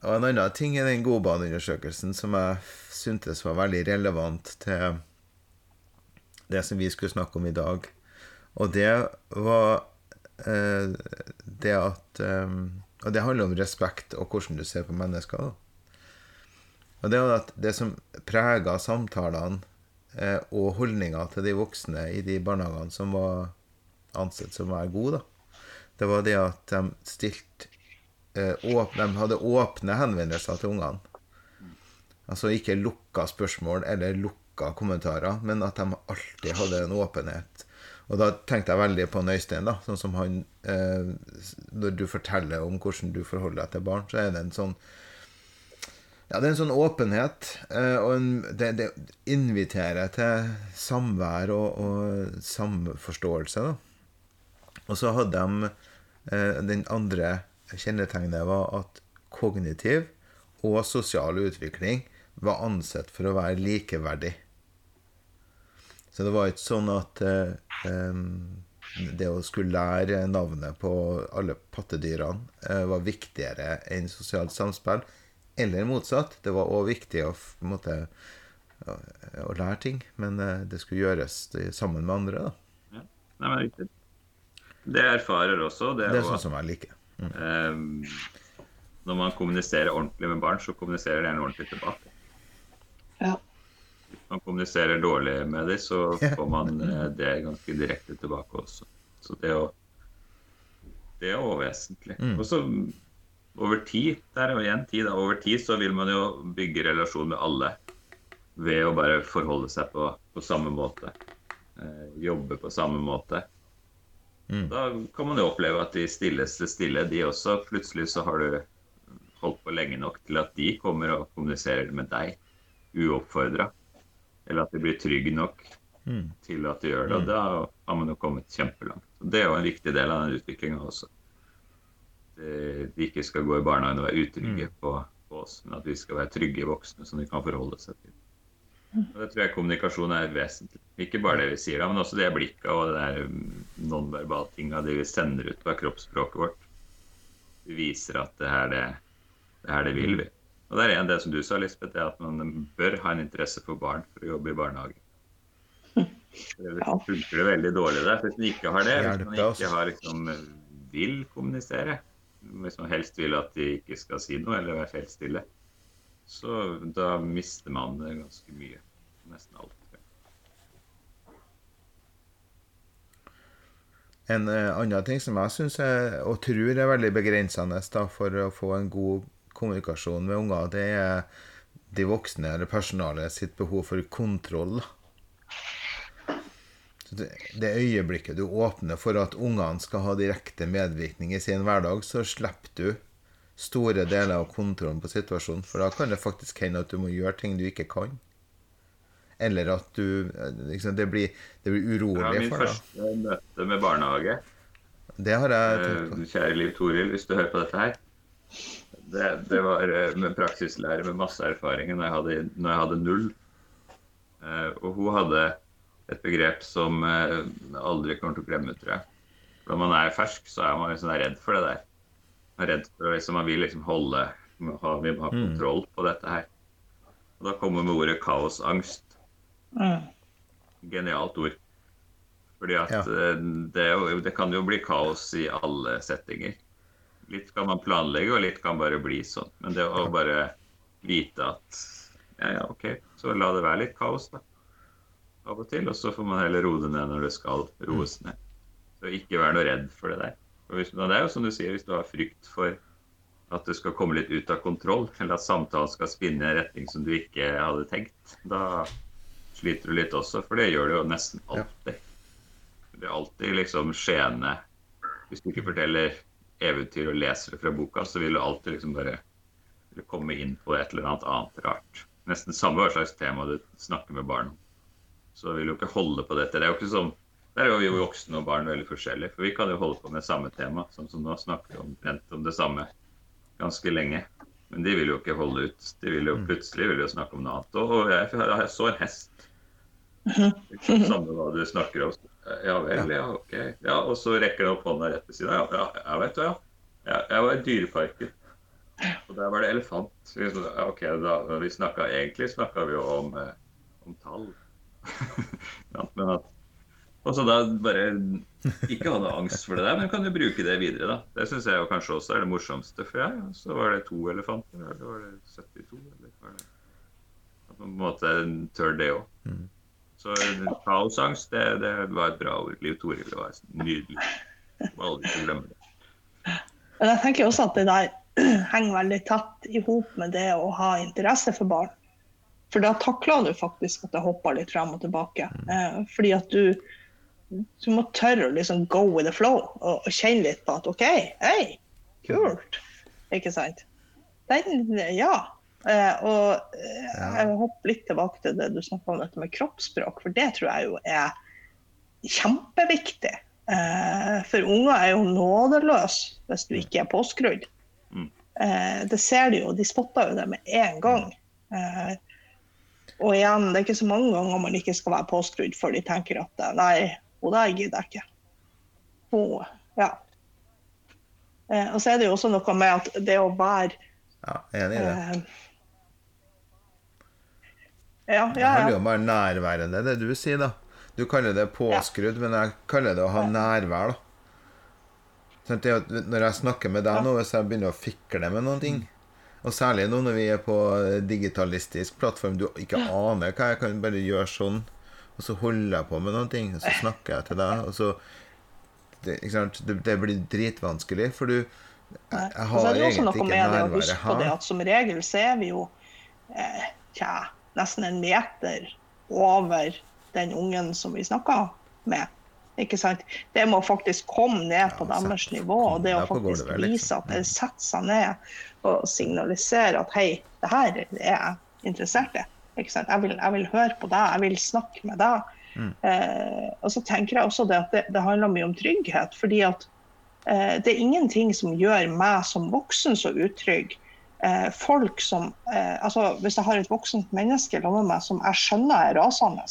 Og en annen ting i den godbaneundersøkelsen som jeg syntes var veldig relevant til det som vi skulle snakke om i dag, og det var eh, det at eh, Og det handler om respekt og hvordan du ser på mennesker. Og det er at det som preger samtalene eh, og holdninga til de voksne i de barnehagene som var ansett som å være gode, da, det var det at de stilte eh, åpne, de hadde åpne henvendelser til ungene. Altså ikke lukka spørsmål eller lukka kommentarer, men at de alltid hadde en åpenhet. Og da tenkte jeg veldig på Øystein, da. Sånn som han eh, Når du forteller om hvordan du forholder deg til barn, så er det en sånn ja, det er en sånn åpenhet, eh, og en, det, det inviterer til samvær og, og samforståelse. Da. Og så hadde de eh, Den andre kjennetegnet var at kognitiv og sosial utvikling var ansett for å være likeverdig. Så det var ikke sånn at eh, det å skulle lære navnet på alle pattedyrene eh, var viktigere enn sosialt samspill, eller motsatt. Det var òg viktig å, måte, å, å lære ting, men eh, det skulle gjøres det- sammen med andre. Da. Nei, men riktig. Det erfarer også, det Det er er sånn som jeg liker. Ehm, når man kommuniserer ordentlig med barn, så kommuniserer de gjerne ordentlig tilbake. Ja. Man kommuniserer dårlig med dem, så får man eh, det ganske direkte tilbake også. Så det å Det er også vesentlig. Mm. Og så over tid, det er jo igjen tid, da, over tid så vil man jo bygge relasjon med alle ved å bare forholde seg på, på samme måte. Eh, jobbe på samme måte. Mm. Da kan man jo oppleve at de stilleste stille, de også. Plutselig så har du holdt på lenge nok til at de kommer og kommuniserer med deg uoppfordra. Eller at de blir trygge nok Mm. til at de gjør det. Og da har man jo kommet kjempelangt. Og det er jo en viktig del av den utviklinga også. Det- De ikke skal gå i barnehagen og være utrygge på, på oss, men at vi skal være trygge voksne som de kan forholde seg til. Og Det tror jeg kommunikasjon er vesentlig. Ikke bare det vi sier, da, men også det blikket og det mm, nonverbale tinga de vi sender ut på kroppsspråket vårt. Vi viser at det her det, det her det vil vi. Og det er en det som du sa, Lisbeth, det er at man bør ha en interesse for barn for å jobbe i barnehage. Det funker det veldig dårlig der. Hvis man ikke har det, hvis man ikke har liksom, vil kommunisere, hvis man helst vil at de ikke skal si noe eller være helt stille, så da mister man det ganske mye. Nesten alt. En eh, annen ting som jeg syns og tror er veldig begrensende da, for å få en god kommunikasjon med unger, det er de voksne eller personalet sitt behov for kontroll. Så det, det øyeblikket du åpner for at ungene skal ha direkte medvirkning i sin hverdag, så slipper du store deler av kontrollen på situasjonen. For da kan det faktisk hende at du må gjøre ting du ikke kan. Eller at du liksom, det, blir, det blir urolig min for deg. første møte med barnehage Det har jeg tenkt på. Eh, Kjære Liv Toril, hvis du hører på dette her. Det, det var en med praksislærer med masse erfaring når jeg hadde, når jeg hadde null. Eh, Og hun hadde et begrep som eh, jeg aldri kommer til å glemme, tror jeg. For Når man er fersk, så er man liksom redd for det der. Man er redd for liksom, man vil liksom holde ha, vi må ha kontroll på dette her. Og da kommer med ordet kaosangst. Mm. Genialt ord. Fordi at Ja. eh, det, det kan jo bli kaos i alle settinger. Litt kan man planlegge, og litt kan bare bli sånn. Men det å bare vite at ja, ja, OK, så la det være litt kaos, da. Av og til. Og så får man heller roe det ned når det skal roes ned. Så ikke vær noe redd for det der. Og hvis, det er jo som du sier, hvis du har frykt for at du skal komme litt ut av kontroll, eller at samtalen skal spinne i en retning som du ikke hadde tenkt, da sliter du litt også, for det gjør du jo nesten alltid. Det er alltid liksom skjeene Hvis du ikke forteller eventyr og leser det fra boka, så vil du alltid liksom bare vil komme inn på et eller annet annet rart. Nesten samme hva slags tema du snakker med barn om. Så vil du ikke holde på dette. Det er jo ikke som Der er jo vi voksne og barn veldig forskjellige, for vi kan jo holde på med samme tema. Sånn som nå snakker vi omtrent om det samme ganske lenge. Men de vil jo ikke holde ut. De vil jo plutselig vil jo snakke om noe annet. Og jeg, jeg så en hest. Ikke Samme hva du snakker om. Ja vel, ja, ok. Ja, Og så rekker han opp hånda rett ved siden av. Ja, ja, vet du, ja. Jeg var i Dyreparken. Og der var det elefant. Ja, ok, da, vi snakka egentlig snakka vi jo om, eh, om tall. (laughs) ja, men at og så da bare ikke ha noe angst for det der, men kan jo bruke det videre, da. Det syns jeg jo kanskje også er det morsomste. For jeg. så var det to elefanter, eller var det 72, eller var det på en måte tør det òg. Så kaosangst, det, det var et bra ord. Liv Toril var nydelig. Må aldri glemme det. Men jeg tenker også at det der henger veldig tett i hop med det å ha interesse for barn. For da takler du faktisk at det hopper litt frem og tilbake. Eh, fordi at du, du må tørre å liksom go with the flow og, og kjenne litt på at OK, hei, kult. Ikke sant? Den, ja. Eh, og ja. jeg hopper litt tilbake til det du snakka om dette med kroppsspråk, for det tror jeg jo er kjempeviktig. Eh, for unger er jo nådeløse hvis du ikke er påskrudd. Mm. Eh, det ser de jo, de spotter jo det med en gang. Eh, og igjen, det er ikke så mange ganger man ikke skal være påskrudd før de tenker at eh, nei, hun der gidder jeg ikke. Og, ja. Eh, og så er det jo også noe med at det å være Ja, enig i det. Eh, Ja, Det handler jo ja. om å være nærværende, det du sier, da. Du kaller det påskrudd, men jeg kaller det å ha nærvær, da. Sånn det, når jeg snakker med deg nå, hvis jeg begynner å fikle med noen ting Og særlig nå når vi er på digitalistisk plattform, du ikke aner hva jeg kan bare gjøre sånn, og så holder jeg på med noen ting, og så snakker jeg til deg, og så Det, ikke det, det blir dritvanskelig, for du jeg, jeg Og så har er det jo også egentlig noe ikke med det å huske på det her. at som regel så er vi jo eh, tja, nesten en meter over den ungen som vi snakka med. Ikke sant? Det må faktisk komme ned på deres sett- nivå, og det å faktisk gulvet, liksom. vise at det setter seg ned og signaliserer at hei, det her er jeg interessert i. Ikke sant? Jeg, vil, jeg vil høre på deg, jeg vil snakke med deg. Mm. Eh, og så tenker jeg også det at det, det handler mye om trygghet. fordi at eh, det er ingenting som gjør meg som voksen så utrygg. Eh, folk som, eh, altså Hvis jeg har et voksent menneske sammen med meg som jeg skjønner er rasende,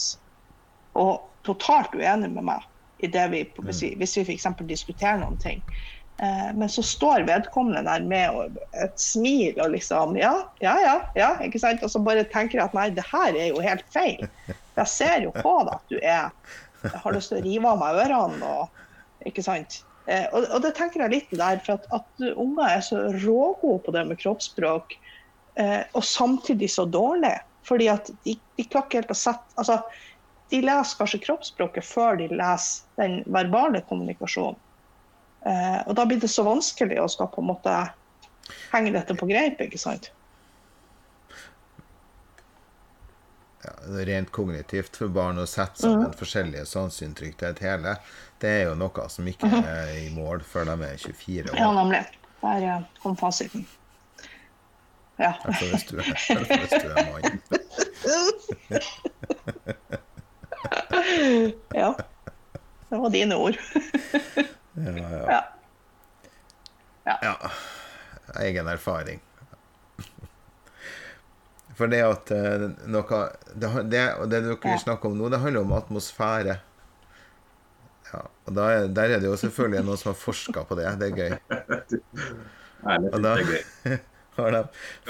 og totalt uenig med meg i det vi, hvis vi, hvis vi f.eks. diskuterer noen ting, eh, men så står vedkommende der med et smil og liksom Ja, ja, ja. ja ikke sant? Og så bare tenker jeg at nei, det her er jo helt feil. Jeg ser jo på deg at du er jeg har lyst til å rive av meg ørene. Og, ikke sant? Eh, og, og det tenker jeg litt der, for at, at unger er så rågode på det med kroppsspråk, eh, og samtidig så dårlig. Fordi at de, de klarer ikke helt å sette altså, De leser kanskje kroppsspråket før de leser den verbale kommunikasjonen. Eh, og da blir det så vanskelig å skal på en måte henge dette på greip, ikke sant? ja, rent kognitivt for barn å sette sammen forskjellige sanseinntrykk til et hele, det er jo noe som ikke er i mål før de er 24 Ja, år. nemlig. Der kom fasiten. Ja. Hvert fall hvis du er, mann. (laughs) ja. Det var dine ord. (laughs) Ja, ja. Ja. ja. Egen erfaring. For det at eh, noe det, det, det dere Ja. snakker om nå, det handler om atmosfære. Ja, og da er, Der er det jo selvfølgelig noen som har forska på det. Det er gøy. Ærlig, Og da (laughs) har de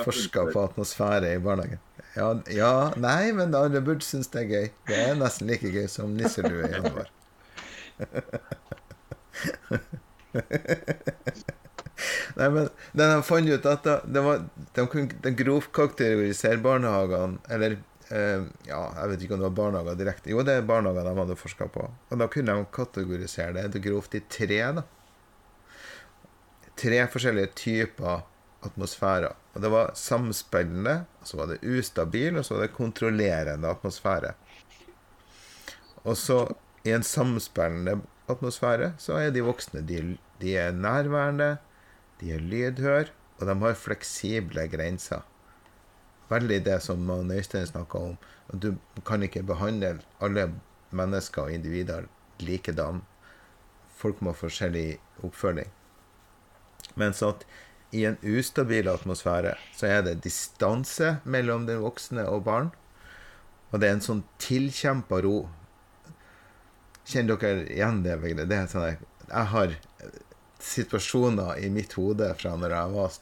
forska på atmosfære i barnehagen. Ja, ja, nei, men alle burde synes det er gøy. Det er nesten like gøy som nisselue i januar. (laughs) Nei, men de fant ut at det var, de kunne grovt karakterisere barnehagene Eller ja, jeg vet ikke om det var barnehager direkte. Jo, det er barnehager de hadde forska på. Og da kunne de kategorisere det grovt i tre. da Tre forskjellige typer atmosfærer. Og det var samspillende, så var det ustabil, og så var det kontrollerende atmosfære. Og så i en samspillende atmosfære så er de voksne de, de er nærværende, de er lydhøre, og de har fleksible grenser. Veldig det som Øystein snakka om. At du kan ikke behandle alle mennesker og individer likedan. Folk må ha forskjellig oppfølging. Mens at i en ustabil atmosfære så er det distanse mellom den voksne og barn. Og det er en sånn tilkjempa ro. Kjenner dere igjen det? det er sånn jeg har situasjoner i mitt hode fra når jeg var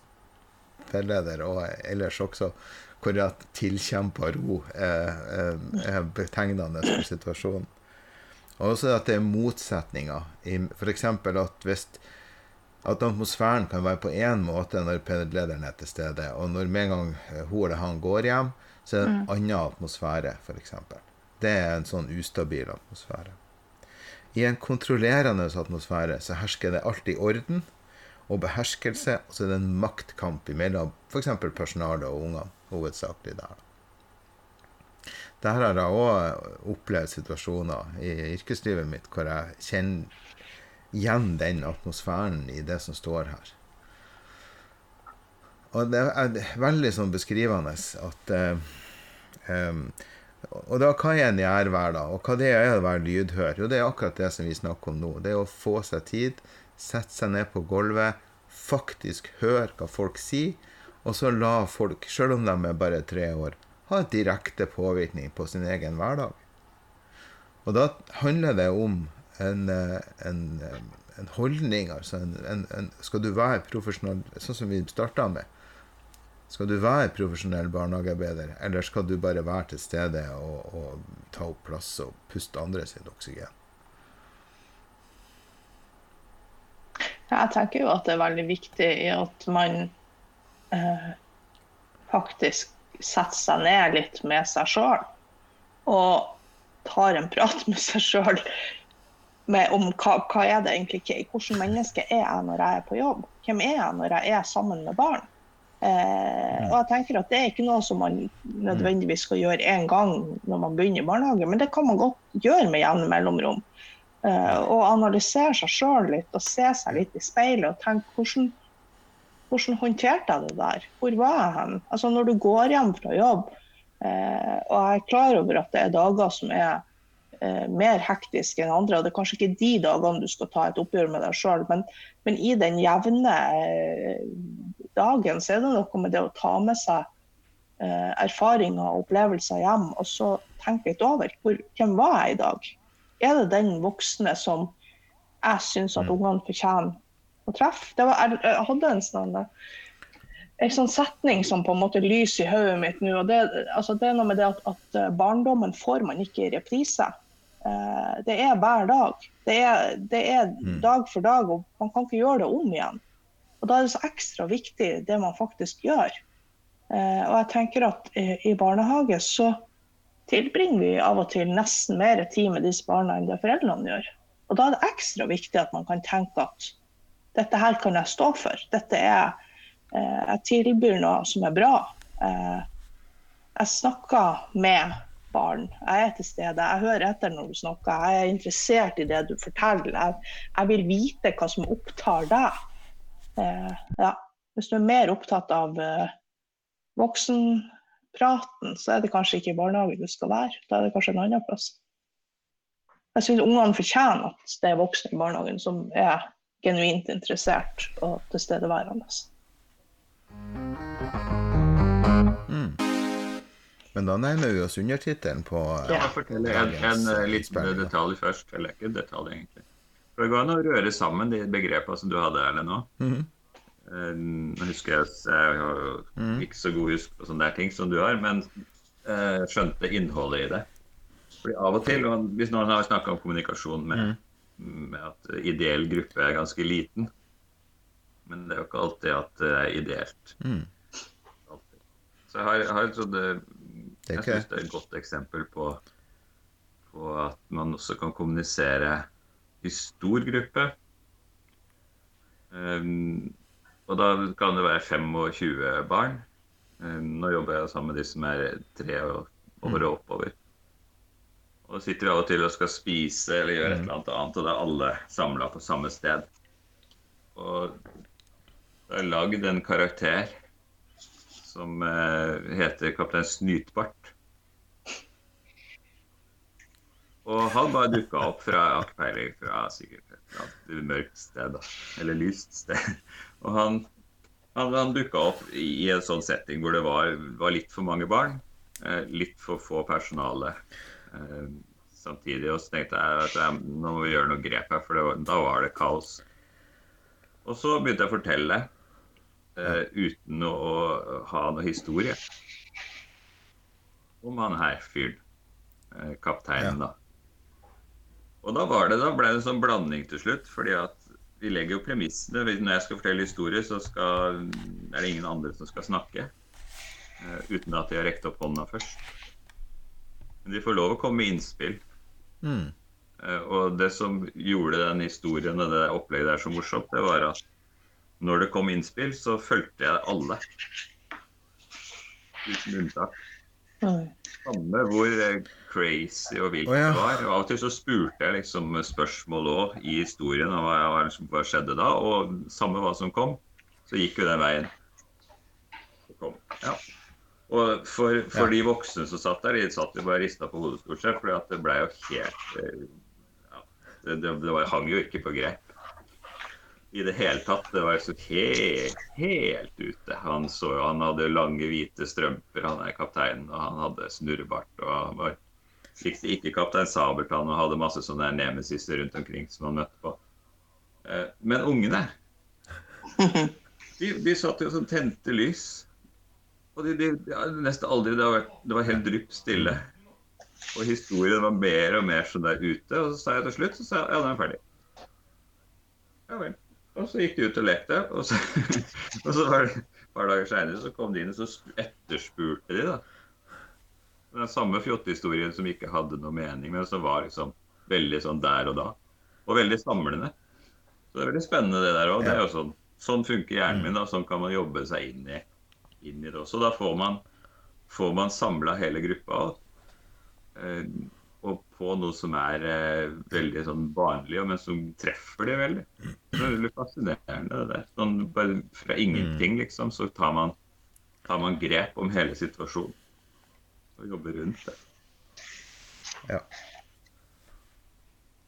spilleder, og ellers også, hvor at tilkjempa ro er, er betegnende for situasjonen. Og også at det er motsetninger. F.eks. at hvis at atmosfæren kan være på én måte når lederen er til stede, og når med en gang hun eller han går hjem, så er det en mm. annen atmosfære, f.eks. Det er en sånn ustabil atmosfære. I en kontrollerende atmosfære så hersker det alltid orden og beherskelse, og så er det en maktkamp mellom f.eks. personalet og ungene, hovedsakelig der. Der har jeg òg opplevd situasjoner i yrkeslivet mitt hvor jeg kjenner igjen den atmosfæren i det som står her. Og det er veldig sånn beskrivende at um, Og da hva er hver da? Og hva det er å være lydhør? Jo, det er akkurat det som vi snakker om nå. Det er å få seg tid, sette seg ned på gulvet, faktisk høre hva folk sier, og så la folk, sjøl om de er bare tre år, ha et direkte påvirkning på sin egen hverdag. Og da handler det om en, eh, en, eh, en holdning. Altså en, skal du være profesjonell, sånn som vi starta med Skal du være profesjonell barnehagearbeider, eller skal du bare være til stede og, og ta opp plass og puste andre sitt oksygen? Jeg tenker jo at det er veldig viktig at man eh, faktisk setter seg ned litt med seg sjøl. Og tar en prat med seg sjøl om hva, hva, er det egentlig Hvordan menneske er jeg når jeg er på jobb? Hvem er jeg når jeg er sammen med barn? Eh, og jeg tenker at Det er ikke noe som man nødvendigvis skal gjøre én gang når man begynner i barnehage, men det kan man godt gjøre med jevne mellomrom. Eh, og analysere seg sjøl litt og se seg litt i speilet og tenke hvordan, hvordan håndterte jeg det der? Hvor var jeg hen? Altså Når du går hjem fra jobb, eh, og jeg er klar over at det er dager som er eh, mer hektiske enn andre. og Det er kanskje ikke de dagene du skal ta et oppgjør med deg sjøl, men, men, i den jevne eh, dagen så er det noe med det å ta med seg eh, erfaringer og opplevelser hjem, og så tenke litt over hvor, hvem var jeg i dag. Er det den voksne som jeg syns at mm. ungene fortjener å treffe? Var, jeg, hadde en sånn en sånn setning som på en måte lyser i hodet mitt nå. og det, altså det, er noe med det at, at, barndommen får man ikke i reprise. Eh, det er hver dag. Det er, det er mm. dag for dag, og man kan ikke gjøre det om igjen. Og Da er det så ekstra viktig det man faktisk gjør. Eh, og jeg tenker at i barnehage så tilbringer vi av og til nesten mer tid med disse barna enn det foreldrene gjør. Og Da er det ekstra viktig at man kan tenke at dette her kan jeg stå for. Dette er, eh, Jeg tilbyr noe som er bra. Jeg snakker med barn. Jeg er til stede, jeg hører etter når du snakker, jeg er interessert i det du forteller. Jeg, jeg vil vite hva som opptar deg. Eh, ja. Hvis du er mer opptatt av eh, voksenpraten, så er det kanskje ikke i barnehagen du skal være. Da er det kanskje en annen plass. Jeg syns ungene fortjener at det er voksne i barnehagen som er genuint interessert og tilstedeværende. Men da nærmer vi oss undertittelen på Ja, eh, fortell en, en eh, liten detalj først. Eller ikke en detalj, egentlig. For Det går an å røre sammen de begrepene som du hadde, Erlend, nå. Mm -hmm. Eh, Nå husker jeg Jeg har jo ikke så god husk på sånne der ting som du har, men eh, skjønte innholdet i det. Fordi av og til, og hvis noen har snakka om kommunikasjon med, med at ideell gruppe er ganske liten Men det er jo ikke alltid at det er ideelt. Mm. Så jeg har, jeg har trodd det Jeg syns det er et godt eksempel på, på at man også kan kommunisere i stor gruppe. Um, og da kan det være 25 barn. Um, nå jobber jeg sammen med de som er tre år og oppover. Og sitter vi av og til og skal spise eller gjøre et eller annet og da er alle samla på samme sted. Og det er lagd en karakter som eh, heter Kaptein Snytbart. Og han bare dukka opp fra peiling, fra sikkert et mørkt sted, da. Eller lyst sted. Og han, han, han dukka opp i, en sånn setting hvor det var, var litt for mange barn. Eh, litt for få personale samtidig. Og så tenkte jeg at jeg, nå må vi gjøre noe grep her, for det var, da var det kaos. Og så begynte jeg å fortelle uh, uten å, å ha noe historie om han her fyren. Uh, kapteinen, da. Og da, var det, da ble det en sånn blanding til slutt, fordi at vi legger jo premissene. Når jeg skal fortelle historie, så skal, er det ingen andre som skal snakke. Uh, uten at de har rekt opp hånda først. Men de får lov å komme med innspill. Mm. Eh, Og det som gjorde den historien og det opplegget der så morsomt, det var at når det kom innspill, så fulgte jeg alle. Uten unntak. Samme hvor eh, crazy og vilt oh, ja. det var. Og av og til så spurte jeg liksom spørsmål òg i historien om hva, hva liksom, hva skjedde da. Og samme hva som kom, så gikk jo den veien. Så kom. Ja. Og for, for Ja. de voksne som satt der, de satt jo bare rista på hodet stort sett, for det ble jo helt eh, ja, det, det, det var, hang jo ikke på grep I det hele tatt. Det var så helt, helt ute. Han så jo, han hadde lange, hvite strømper, han er kapteinen, og han hadde snurrebart. og han var Likte ikke Kaptein Sabeltann og hadde masse sånne nemesiser rundt omkring som han møtte på. Eh, Men ungene, (laughs) de, de satt jo som tente lys. Og de, de, ja, nesten aldri Det, har vært, det var helt drypp stille. Og historien var mer og mer sånn der ute. Og så sa jeg til slutt så sa jeg, ja, den er ferdig. Ja vel. Og så gikk de ut og lekte. Og så, (laughs) og så var det et par dager seinere så kom de inn og så etterspurte de, da. Den samme fjottehistorien som ikke hadde noe mening, men som var liksom veldig sånn der og da. Og veldig samlende. Så det er veldig spennende det der òg. Sånn, sånn funker hjernen min. da, Sånn kan man jobbe seg inn i, inn i det også. Da får man, får man samla hele gruppa. Og, og på noe som er eh, veldig sånn vanlig, men som treffer det veldig. Det er veldig fascinerende. det der. Sånn, bare fra ingenting, liksom, så tar man, tar man grep om hele situasjonen. Og jobber rundt det. Ja.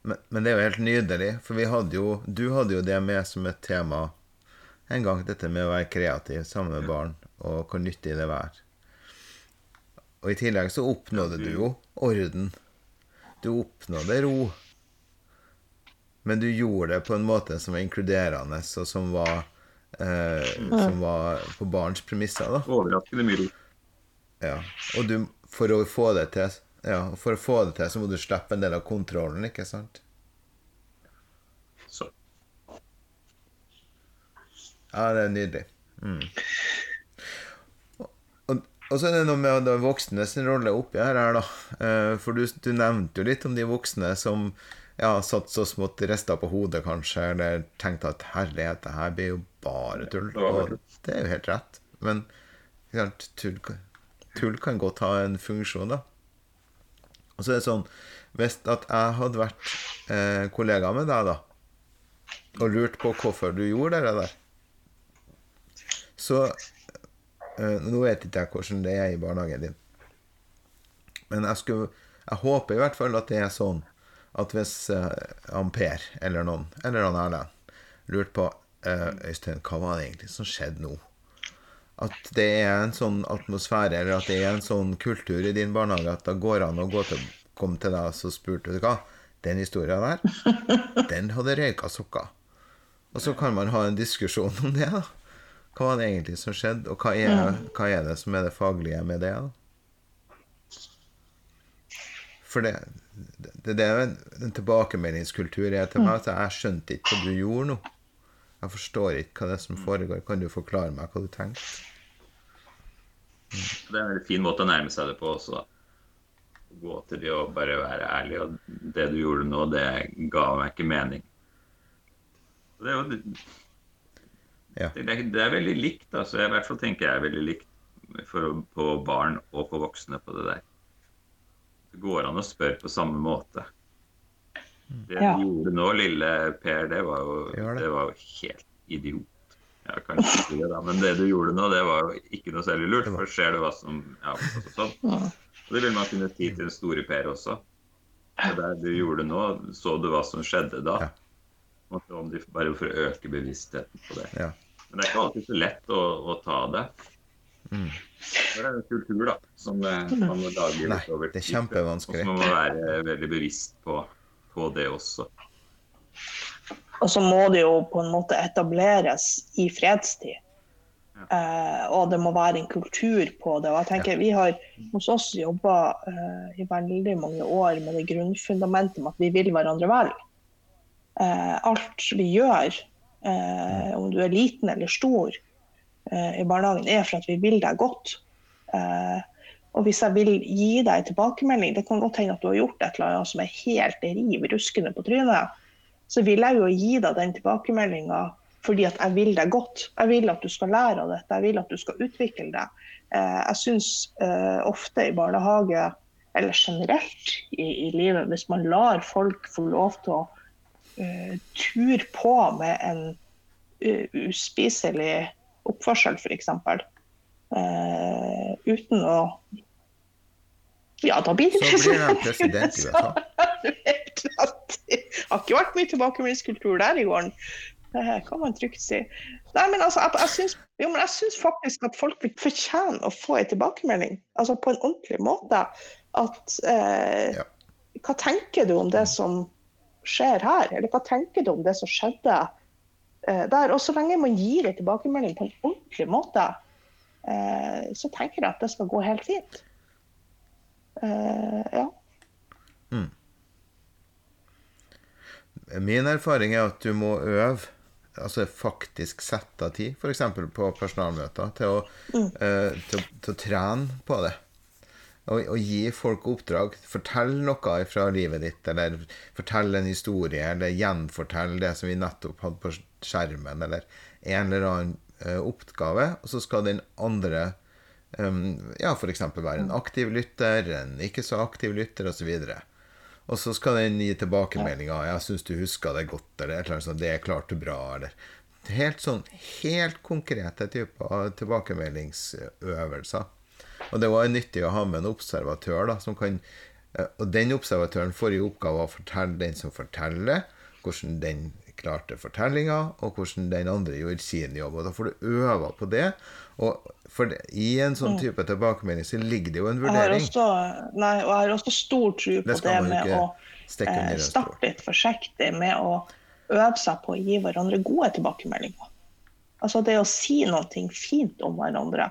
Men, men det er jo helt nydelig, for vi hadde jo, du hadde jo det med som et tema en gang, dette med å være kreativ sammen med barn, og hvor nyttig det er. Og i tillegg så oppnådde du jo orden. Du oppnådde ro. Men du gjorde det på en måte som var inkluderende, og som var, eh, som var på barns premisser. da. Overraskende mye ro. Ja, og du, for å få det til ja, for å få det til, så må du slippe en del av kontrollen, ikke sant? Så. Ja, det er nydelig. Mm. Og, så er det noe med de voksne sin rolle oppi her, her da. Eh, For du, du nevnte jo litt om de voksne som ja, satt så smått rista på hodet, kanskje, eller tenkte at herlighet, det her blir jo bare tull. Det Og det er jo helt rett. Men tull, tull kan godt ha en funksjon, da. Og så er det sånn Hvis at jeg hadde vært eh, kollega med deg, da, og lurt på hvorfor du gjorde det der, så Nå vet ikke jeg hvordan det er i barnehagen din, men jeg, skulle, jeg håper i hvert fall at det er sånn at hvis uh, han Per eller noen, eller han Erlend, lurte på uh, Øystein, hva var det egentlig som skjedde nå? At det er en sånn atmosfære, eller at det er en sånn kultur i din barnehage at da går an å gå til, komme til deg og så spurte du hva? Den historien der, (laughs) den hadde røyka sokker. Og så kan man ha en diskusjon om det, da. Hva var det egentlig som skjedde, og hva er, hva er det som er det faglige med det? da? For det, det, det er jo en, en tilbakemeldingskultur jeg til meg. at Jeg skjønte ikke hva du gjorde nå. Jeg forstår ikke hva det er som foregår. Kan du forklare meg hva du tenkte? Det er en veldig fin måte å nærme seg det på også. da. Gå til de og bare være ærlig. Og det du gjorde nå, det ga meg ikke mening. Det er jo Ja. det, er- det er veldig likt. altså. I hvert fall tenker jeg er veldig likt for, på barn og på voksne på det der. Det går an å spørre på samme måte. Det Ja. du gjorde nå, lille Per, det var jo, det. det var jo helt idiot. Ja, kanskje ikke det da, Men det du gjorde nå, det var jo ikke noe særlig lurt. For ser du hva som ja, altså sånn. Og det vil man kunne si til den store Per også. Og det du gjorde nå, så du hva som skjedde da. Ja. Om de, bare for å øke bevisstheten på det. Ja. Men det er ikke alltid så lett å, å ta det. Mm. Det er en kultur da, som eh, man må lage Nei, over det er kjempevanskelig. Og så må man være veldig bevisst på, på det også. Og så må det jo på en måte etableres i fredstid. Eh, og det må være en kultur på det. Og jeg tenker Vi har hos oss jobba eh, i veldig mange år med det grunnfundamentet med at vi vil hverandre vel. Eh, alt vi gjør, eh, om du er liten eller stor eh, i barnehagen, er for at vi vil deg godt. Og hvis jeg vil gi deg tilbakemelding, det kan godt hende at du har gjort et eller annet som er helt riv ruskende på trynet, så vil jeg jo gi deg den tilbakemeldinga fordi at jeg vil deg godt. Jeg vil at du skal lære av dette, jeg vil at du skal utvikle deg. Jeg syns ofte i barnehage, eller generelt i, i livet, hvis man lar folk få lov til å uh, tur på med en uh, uspiselig oppførsel, f.eks. Uh, uten å Ja, da blir det Så blir han president i (laughs) USA. Det har ikke vært mye tilbakemeldingskultur der i gården. Det kan man trygt si. Nei, men altså, jeg, jeg, syns, jo, men jeg syns faktisk at folk fortjener å få en tilbakemelding. Altså på en ordentlig måte. At eh, Ja. Hva tenker du om det som skjer her? Eller hva tenker du om det som skjedde eh, der? Og så lenge man gir en tilbakemelding på en ordentlig måte, eh, så tenker jeg at det skal gå helt fint. Ja. Mm. Min erfaring er at du må øve, altså faktisk sette av tid, f.eks. på personalmøter, til å, eh, til, til å trene på det. Og, å gi folk oppdrag. Fortell noe fra livet ditt, eller fortell en historie, eller gjenfortell det som vi nettopp hadde på skjermen, eller en eller annen uh, oppgave, og så skal den andre um, ja, f.eks. være en aktiv lytter, en ikke så aktiv lytter, osv. Og så skal den gi tilbakemeldinger. 'Jeg syns du huska det godt', eller et eller annet sånt. 'Det klarte du bra', eller Helt sånn helt konkrete typer tilbakemeldingsøvelser. Og det var nyttig å ha med en observatør, da, som kan Og den observatøren får i oppgave å fortelle den som forteller, hvordan den klarte fortellinga, og hvordan den andre gjorde sin jobb. Og da får du øve på det. Og for i en sånn type tilbakemelding så ligger det jo en Jeg har vurdering. også, nei, og jeg har også stor tro på Det det, med å eh, starte litt forsiktig med å øve seg på å gi hverandre gode tilbakemeldinger. Altså det å si noe fint om hverandre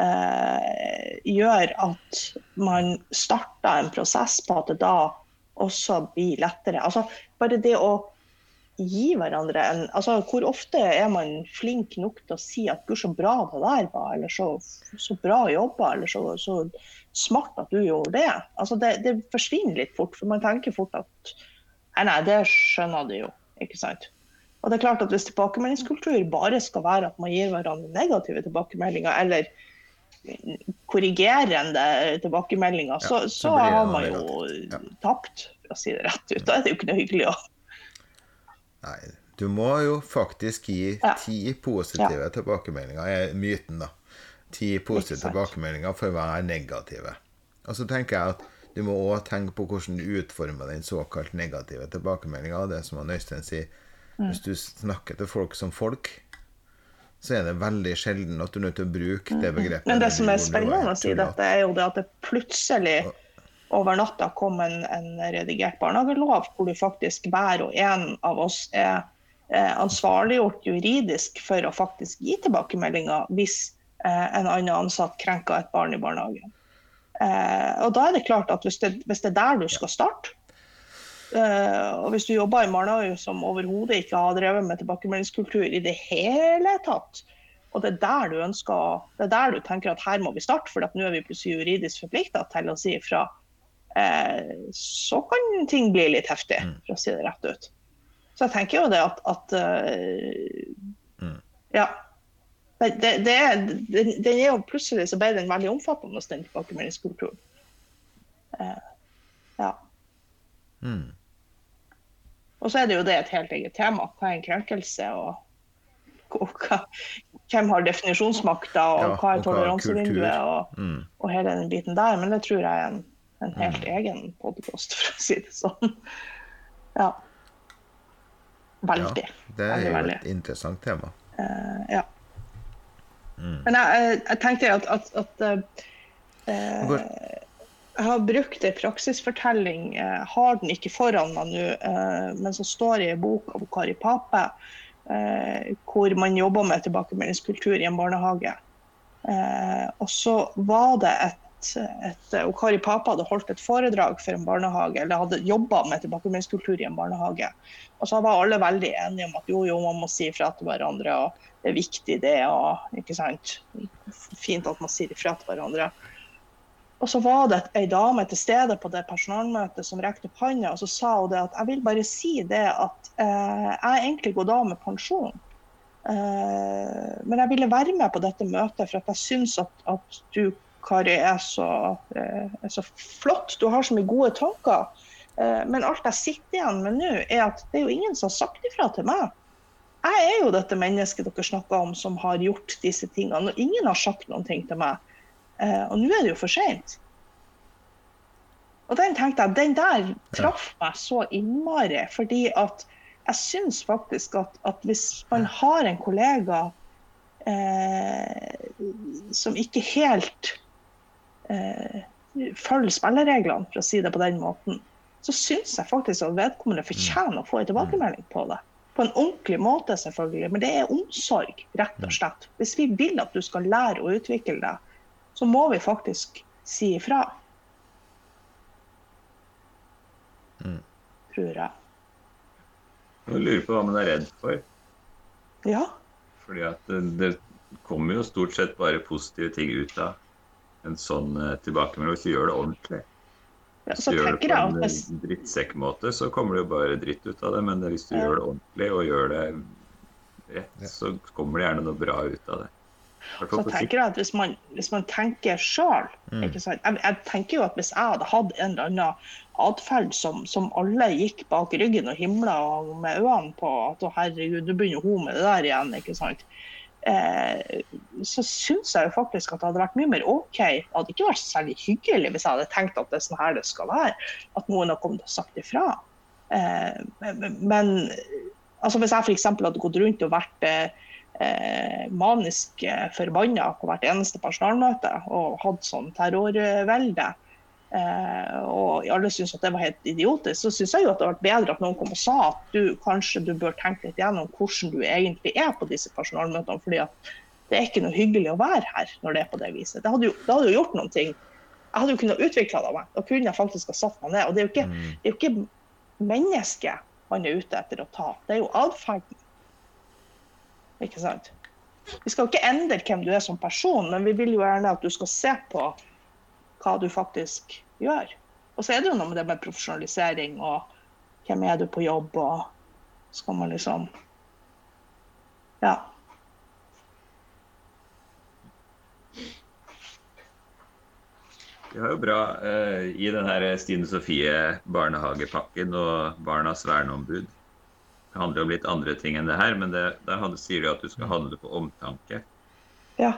eh, gjør at man starter en prosess på at det da også blir lettere. Altså bare det å gi hverandre en altså Hvor ofte er man flink nok til å si at 'gud, så bra det der var', eller så, så bra jobba, eller så, så smart at du gjorde det. Altså det, det forsvinner litt fort, for man tenker fort at nei, nei, det skjønner du jo. ikke sant? Og det er klart at Hvis tilbakemeldingskultur bare skal være at man gir hverandre negative tilbakemeldinger, eller korrigerende tilbakemeldinger, så, Ja, så har man jo. Ja. tapt, for å si det rett ut. Da er det jo ikke noe hyggelig å Nei, du må jo faktisk gi ti positive tilbakemeldinger, er myten, da. Ti positive tilbakemeldinger for hver negative. Og så tenker jeg at du må òg tenke på hvordan du utformer den såkalt negative tilbakemeldinga. Det som han Øystein sier, Mm. hvis du snakker til folk som folk, så er det veldig sjelden at du er nødt til å bruke det begrepet. Mm. Men det som er spennende er å si dette, er jo det at det plutselig over natta kom en, en redigert barnehagelov hvor du faktisk hver og en av oss er eh, ansvarliggjort juridisk for å faktisk gi tilbakemeldinger hvis eh, en annen ansatt krenker et barn i barnehagen. Eh, og da er det klart at hvis det, hvis det er der du skal starte, eh, og hvis du jobber i Marnøy, som overhodet ikke har drevet med tilbakemeldingskultur i det hele tatt, og det er der du ønsker, det er der du tenker at her må vi starte, for at nå er vi plutselig juridisk forplikta til å si ifra, eh, så kan ting bli litt heftig, for å si det rett ut. Så jeg tenker jo det at, at uh, Ja. Det er, den, den er jo plutselig så ble den veldig omfattende, den tilbakemeldingskulturen. Uh, ja. Mm. Og så er det jo det et helt eget tema. Hva er en krenkelse? og, hva, Hvem har definisjonsmakta, og Ja, hva er er toleransevinduet, og, Mm. og hele den biten der. Men det tror jeg er en, en helt egen podkast, (laughs) for å si det sånn. Ja. Veldig. Ja, det er veldig, jo veldig. et interessant tema. Uh, ja. Mm. Men jeg, jeg, tenkte at, at, at uh, jeg har brukt en praksisfortelling, eh, har den ikke foran meg nå, eh, men som står i en bok av Kari Pape, eh, hvor man jobber med tilbakemeldingskultur i en barnehage. Eh, og så var det et, et og Kari Pape hadde holdt et foredrag for en barnehage, eller hadde jobba med tilbakemeldingskultur i en barnehage. Og så var alle veldig enige om at jo, jo, man må si ifra til hverandre, og det er viktig det, og ikke sant. Fint at man sier ifra til hverandre. Og så var det ei dame til stede på det personalmøtet som rekte opp hånda, og så sa hun det at jeg vil bare si det at eh, jeg egentlig går da med pensjon. Eh, men jeg ville være med på dette møtet for at jeg syns at, at du, Kari, er så, eh, er så flott. Du har så mye gode tanker. Eh, men alt jeg sitter igjen med nå, er at det er jo ingen som har sagt ifra til meg. Jeg er jo dette mennesket dere snakker om som har gjort disse tingene, og ingen har sagt noen ting til meg. Eh, og nå er det jo for seint. Og den tenkte jeg, den der traff meg så innmari, fordi at jeg syns faktisk at, at hvis man har en kollega eh, som ikke helt eh, følger spillereglene, for å si det på den måten, så syns jeg faktisk at vedkommende fortjener å få en tilbakemelding på det. På en ordentlig måte, selvfølgelig, men det er omsorg, rett og slett. Hvis vi vil at du skal lære å utvikle deg, så må vi faktisk si ifra. Tror jeg. Jeg lurer på hva man er redd for. Ja. Fordi at det, det kommer jo stort sett bare positive ting ut av en sånn eh, tilbakemelding. Hvis du gjør det ordentlig. Hvis du gjør det på en eh, drittsekkmåte, så kommer det jo bare dritt ut av det. Men hvis du Ja. gjør det ordentlig og gjør det rett, så kommer det gjerne noe bra ut av det. Så tenker jeg at hvis man, hvis man tenker sjøl Mm. jeg, jeg tenker jo at hvis jeg hadde hatt en eller annen atferd som, som alle gikk bak ryggen og himla med øynene på at å herregud, nå begynner hun med det der igjen. ikke sant? Eh, så syns jeg jo faktisk at det hadde vært mye mer OK. Det hadde ikke vært særlig hyggelig hvis jeg hadde tenkt at det er sånn her det skal være. At noen har kommet og sagt ifra. Eh, men, men altså hvis jeg f.eks. hadde gått rundt og vært eh, eh, manisk eh, forbanna på hvert eneste personalmøte og hatt sånn terrorvelde, eh, og alle syntes at det var helt idiotisk, så syns jeg jo at det hadde vært bedre at noen kom og sa at du kanskje du bør tenke litt gjennom hvordan du egentlig er på disse personalmøtene. fordi at det er ikke noe hyggelig å være her når det er på det viset. Det hadde jo, det hadde jo gjort noen ting. Jeg hadde jo kunnet utvikle det av meg. Da kunne jeg faktisk ha satt meg ned. Og det er jo ikke, Mm. det er jo ikke mennesket man er ute etter å ta, det er jo atferden. Ikke sant? Vi skal ikke endre hvem du er som person, men vi vil jo gjerne at du skal se på hva du faktisk gjør. Og så er det jo noe med det med profesjonalisering og hvem er du på jobb, og skal man liksom Ja. Det var jo bra eh, i den her Stine Sofie barnehagepakken og Barnas verneombud. Handler om litt andre ting enn det her, men det, der sier du at du skal handle på omtanke. ja.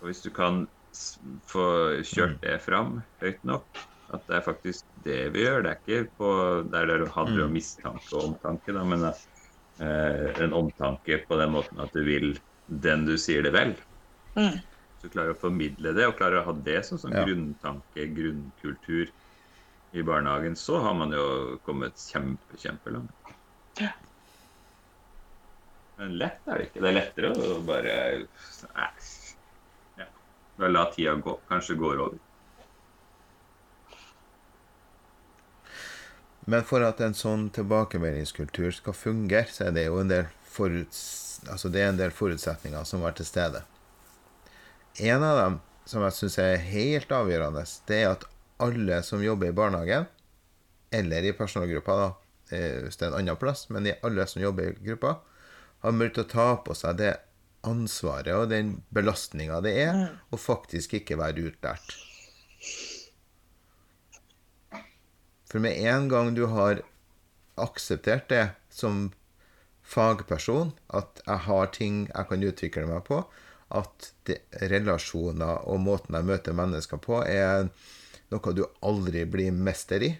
Og hvis du kan få kjørt det fram høyt nok, at det er faktisk det vi gjør, det er ikke på der det handler om mistanke og omtanke, da, men eh, en omtanke på den måten at du vil den du sier det vel. Mm. Så du klarer å formidle det, og klarer å ha det som sånn Ja. grunntanke, grunnkultur i barnehagen, så har man jo kommet kjempe, kjempelangt. Men lett er det ikke. Det er lettere å bare. Ja. Bare la tida gå. Kanskje går over. Men for at en sånn tilbakemeldingskultur skal fungere, så er det jo en del, foruts altså det er en del forutsetninger som var til stede. En av dem som jeg syns er helt avgjørende, det er at alle som jobber i barnehagen, eller i personalgruppa, da, hvis det er en annen plass, men alle som jobber i gruppa, har til å ta på seg det ansvaret og den belastninga det er å faktisk ikke være utlært. For med en gang du har akseptert det som fagperson, at jeg har ting jeg kan utvikle meg på, at det, relasjoner og måten jeg møter mennesker på, er noe du aldri blir mester i,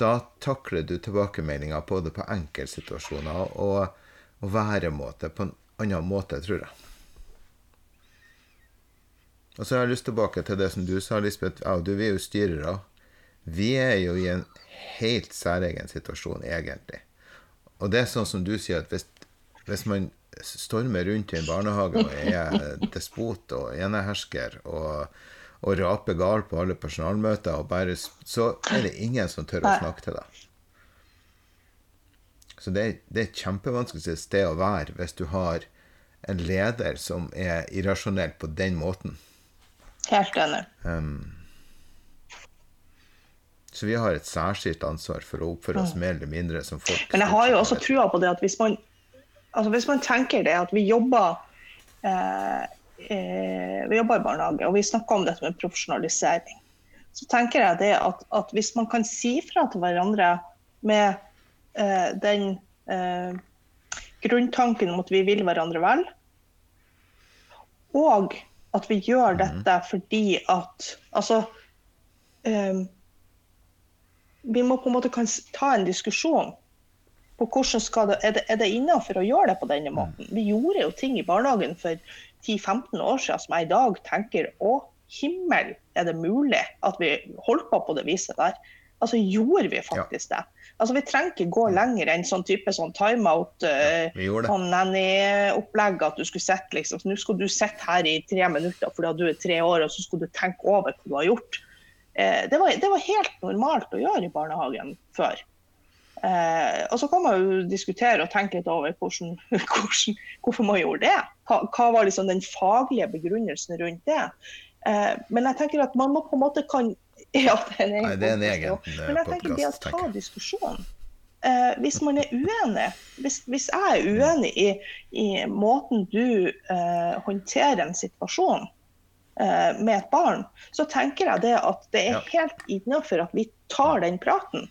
da takler du tilbakemeldinger både på enkeltsituasjoner og, og væremåte på en annen måte, tror jeg. Og så har jeg lyst tilbake til det som du sa, Lisbeth. Ja, du, vi er jo styrere. Vi er jo i en helt særegen situasjon, egentlig. Og det er sånn som du sier, at hvis, hvis man stormer rundt i en barnehage og er despot og enehersker og, og raper galt på alle personalmøter, og bare, så er det ingen som tør å snakke til deg. Så det, det er et kjempevanskelig sted å være hvis du har en leder som er irrasjonell på den måten. Helt enig. Um, så vi har et særskilt ansvar for å oppføre oss mer eller mindre som folk. Men jeg har jo også trua på det at hvis man, altså hvis man tenker det at vi jobber eh, eh, vi jobber i barnehage, og vi snakker om dette med profesjonalisering, så tenker jeg det at, at hvis man kan si fra til hverandre med eh, den eh, grunntanken om at vi vil hverandre vel, og at vi gjør dette fordi at Altså eh, vi må på en måte ta en diskusjon på hvordan skal det, er det, er det innenfor å gjøre det på denne måten. Vi gjorde jo ting i barnehagen for 10-15 år siden som jeg i dag tenker å himmel, er det mulig at vi holdt på på det viset der? Altså gjorde vi faktisk ja. det? Altså Vi trenger ikke gå lenger enn sånn type sånn timeout, uh, sånn nanny-opplegg at du skulle sitte liksom, Nå skal du sitte her i tre minutter fordi du er tre år, og så skal du tenke over hva du har gjort. Uh, det var, det var, helt normalt å gjøre i barnehagen før. Uh, og så kan man jo diskutere og tenke litt over hvordan, (laughs) hvordan, hvorfor man gjorde det. Hva, hva var liksom den faglige begrunnelsen rundt det? Eh, men jeg tenker at man må på en måte kan (laughs) Ja, det er en egen, Nei, er en egen Men jeg tenker det å ta diskusjonen. Eh, Hvis man er uenig, hvis, hvis jeg er uenig i, i måten du eh, håndterer en situasjon Eh, med et barn, så tenker jeg det at det er helt innenfor at vi tar den praten.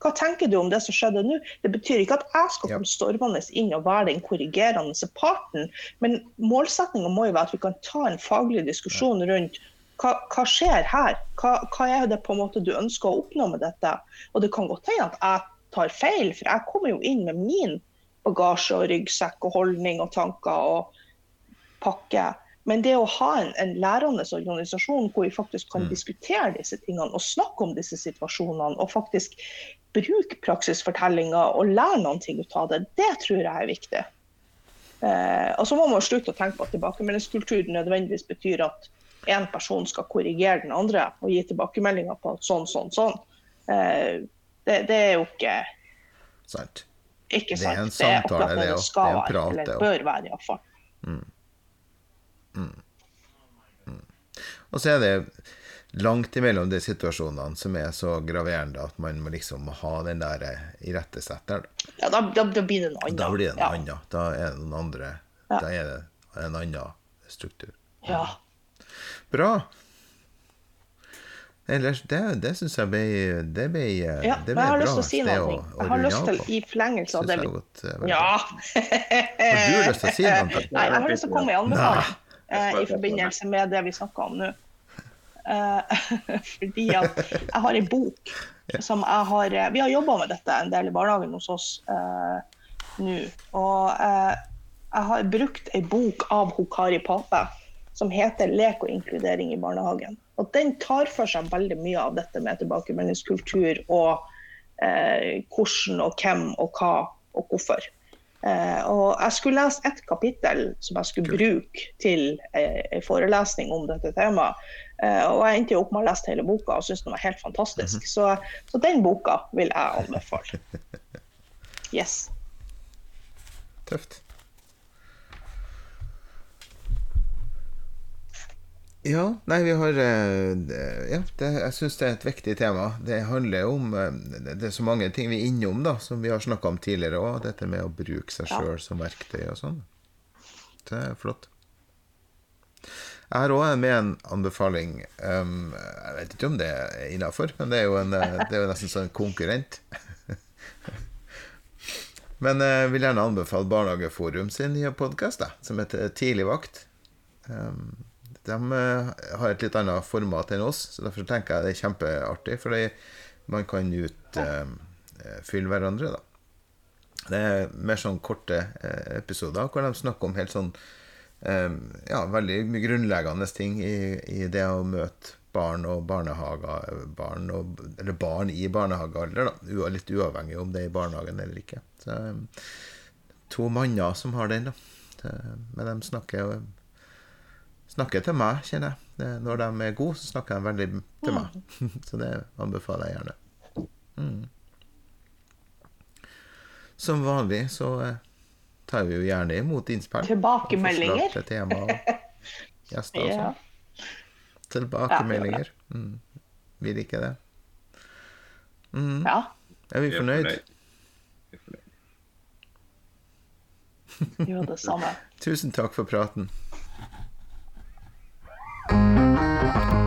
Hva tenker du om det som skjedde nå? Det betyr ikke at jeg skal komme stormende inn og være den korrigerende parten, men målsettinga må jo være at vi kan ta en faglig diskusjon rundt hva, hva skjer her? Hva, hva, er det på en måte du ønsker å oppnå med dette? Og det kan godt hende at jeg tar feil, for jeg kommer jo inn med min bagasje og ryggsekk og holdning og tanker og pakke. Men det å ha en, en lærende organisasjon hvor vi faktisk kan mm. diskutere disse tingene og snakke om disse situasjonene, og faktisk bruke praksisfortellinger og lære noen ting ut av det, det tror jeg er viktig. Eh, og så må man slutte å tenke på at tilbakemeldingskultur nødvendigvis betyr at én person skal korrigere den andre og gi tilbakemeldinger på at sånn, sånn, sånn. Eh, det, det, er jo ikke Sant. Ikke sant. Det er en samtale, det er det det prat. være, eller bør være iallfall. Mm. Mm. Mm. Og så er det langt imellom de situasjonene som er så graverende at man må liksom ha den der irettesetteren. irettesetter. Ja, da, da, da, blir det en annen. Da blir det noe ja. Da er det noen andre ja. Da er det en annen struktur. Ja. Bra. Ellers, det, det syns jeg ble Det ble, ja, det ble jeg har bra. lyst til å si noe. Jeg har lyst til, i forlengelse av det vi Ja! har du lyst til å si noe? Nei, jeg har lyst til å komme i anbefaling eh, i forbindelse med det vi snakker om nå. Eh, (laughs) fordi at jeg har en bok som jeg har eh, Vi har jobba med dette en del i barnehagen hos oss eh, nå. Og jeg har brukt en bok av Hokari Pape som heter 'Lek og inkludering i barnehagen'. Og Den tar for seg veldig mye av dette med tilbakemeldingskultur og eh, hvordan og hvem og hva og hvorfor. Eh, og jeg skulle lese ett kapittel som jeg skulle bruke til eh, en forelesning om dette temaet. Eh, og jeg endte opp med å lese hele boka og syntes den var helt fantastisk. så, så den boka vil jeg anbefale. (laughs) Yes. Tøft. Ja, nei, vi har eh, Ja, det, jeg syns det er et viktig tema. Det handler om eh, Det er så mange ting vi er innom, da, som vi har snakka om tidligere òg. Dette med å bruke seg Ja. som verktøy og sånn. Det er flott. Jeg har òg med en anbefaling. Um, jeg vet ikke om det er innafor, men det er jo, en, eh, det er jo nesten sånn konkurrent. (laughs) Men jeg vil gjerne anbefale Barnehageforum sin nye podkast, som heter Tidligvakt. Um, de eh, har et litt annet format enn oss, så derfor tenker jeg det er kjempeartig. Fordi man kan utfylle hverandre, da. Det er mer sånn korte eh, episoder hvor de snakker om helt sånn eh, Ja, veldig mye grunnleggende ting i, i det å møte barn og barnehager barn og, Eller barn i barnehagealder, da. Litt uavhengig om det er i barnehagen eller ikke. Så, eh, to manner som har den, da. Men de snakker snakker til meg, kjenner jeg. Det, når de er gode, så snakker de veldig til meg. (laughs) så det anbefaler jeg gjerne. Mm. Som vanlig så eh, tar vi jo gjerne imot innspill. Tilbakemeldinger. til tema og (laughs) gjester og Ja. sånn. Tilbakemeldinger. Mm. Vi liker det. Mm. ja. Er vi fornøyd? Vi er fornøyd. Gjør det samme. (laughs) Tusen takk for praten. Bye.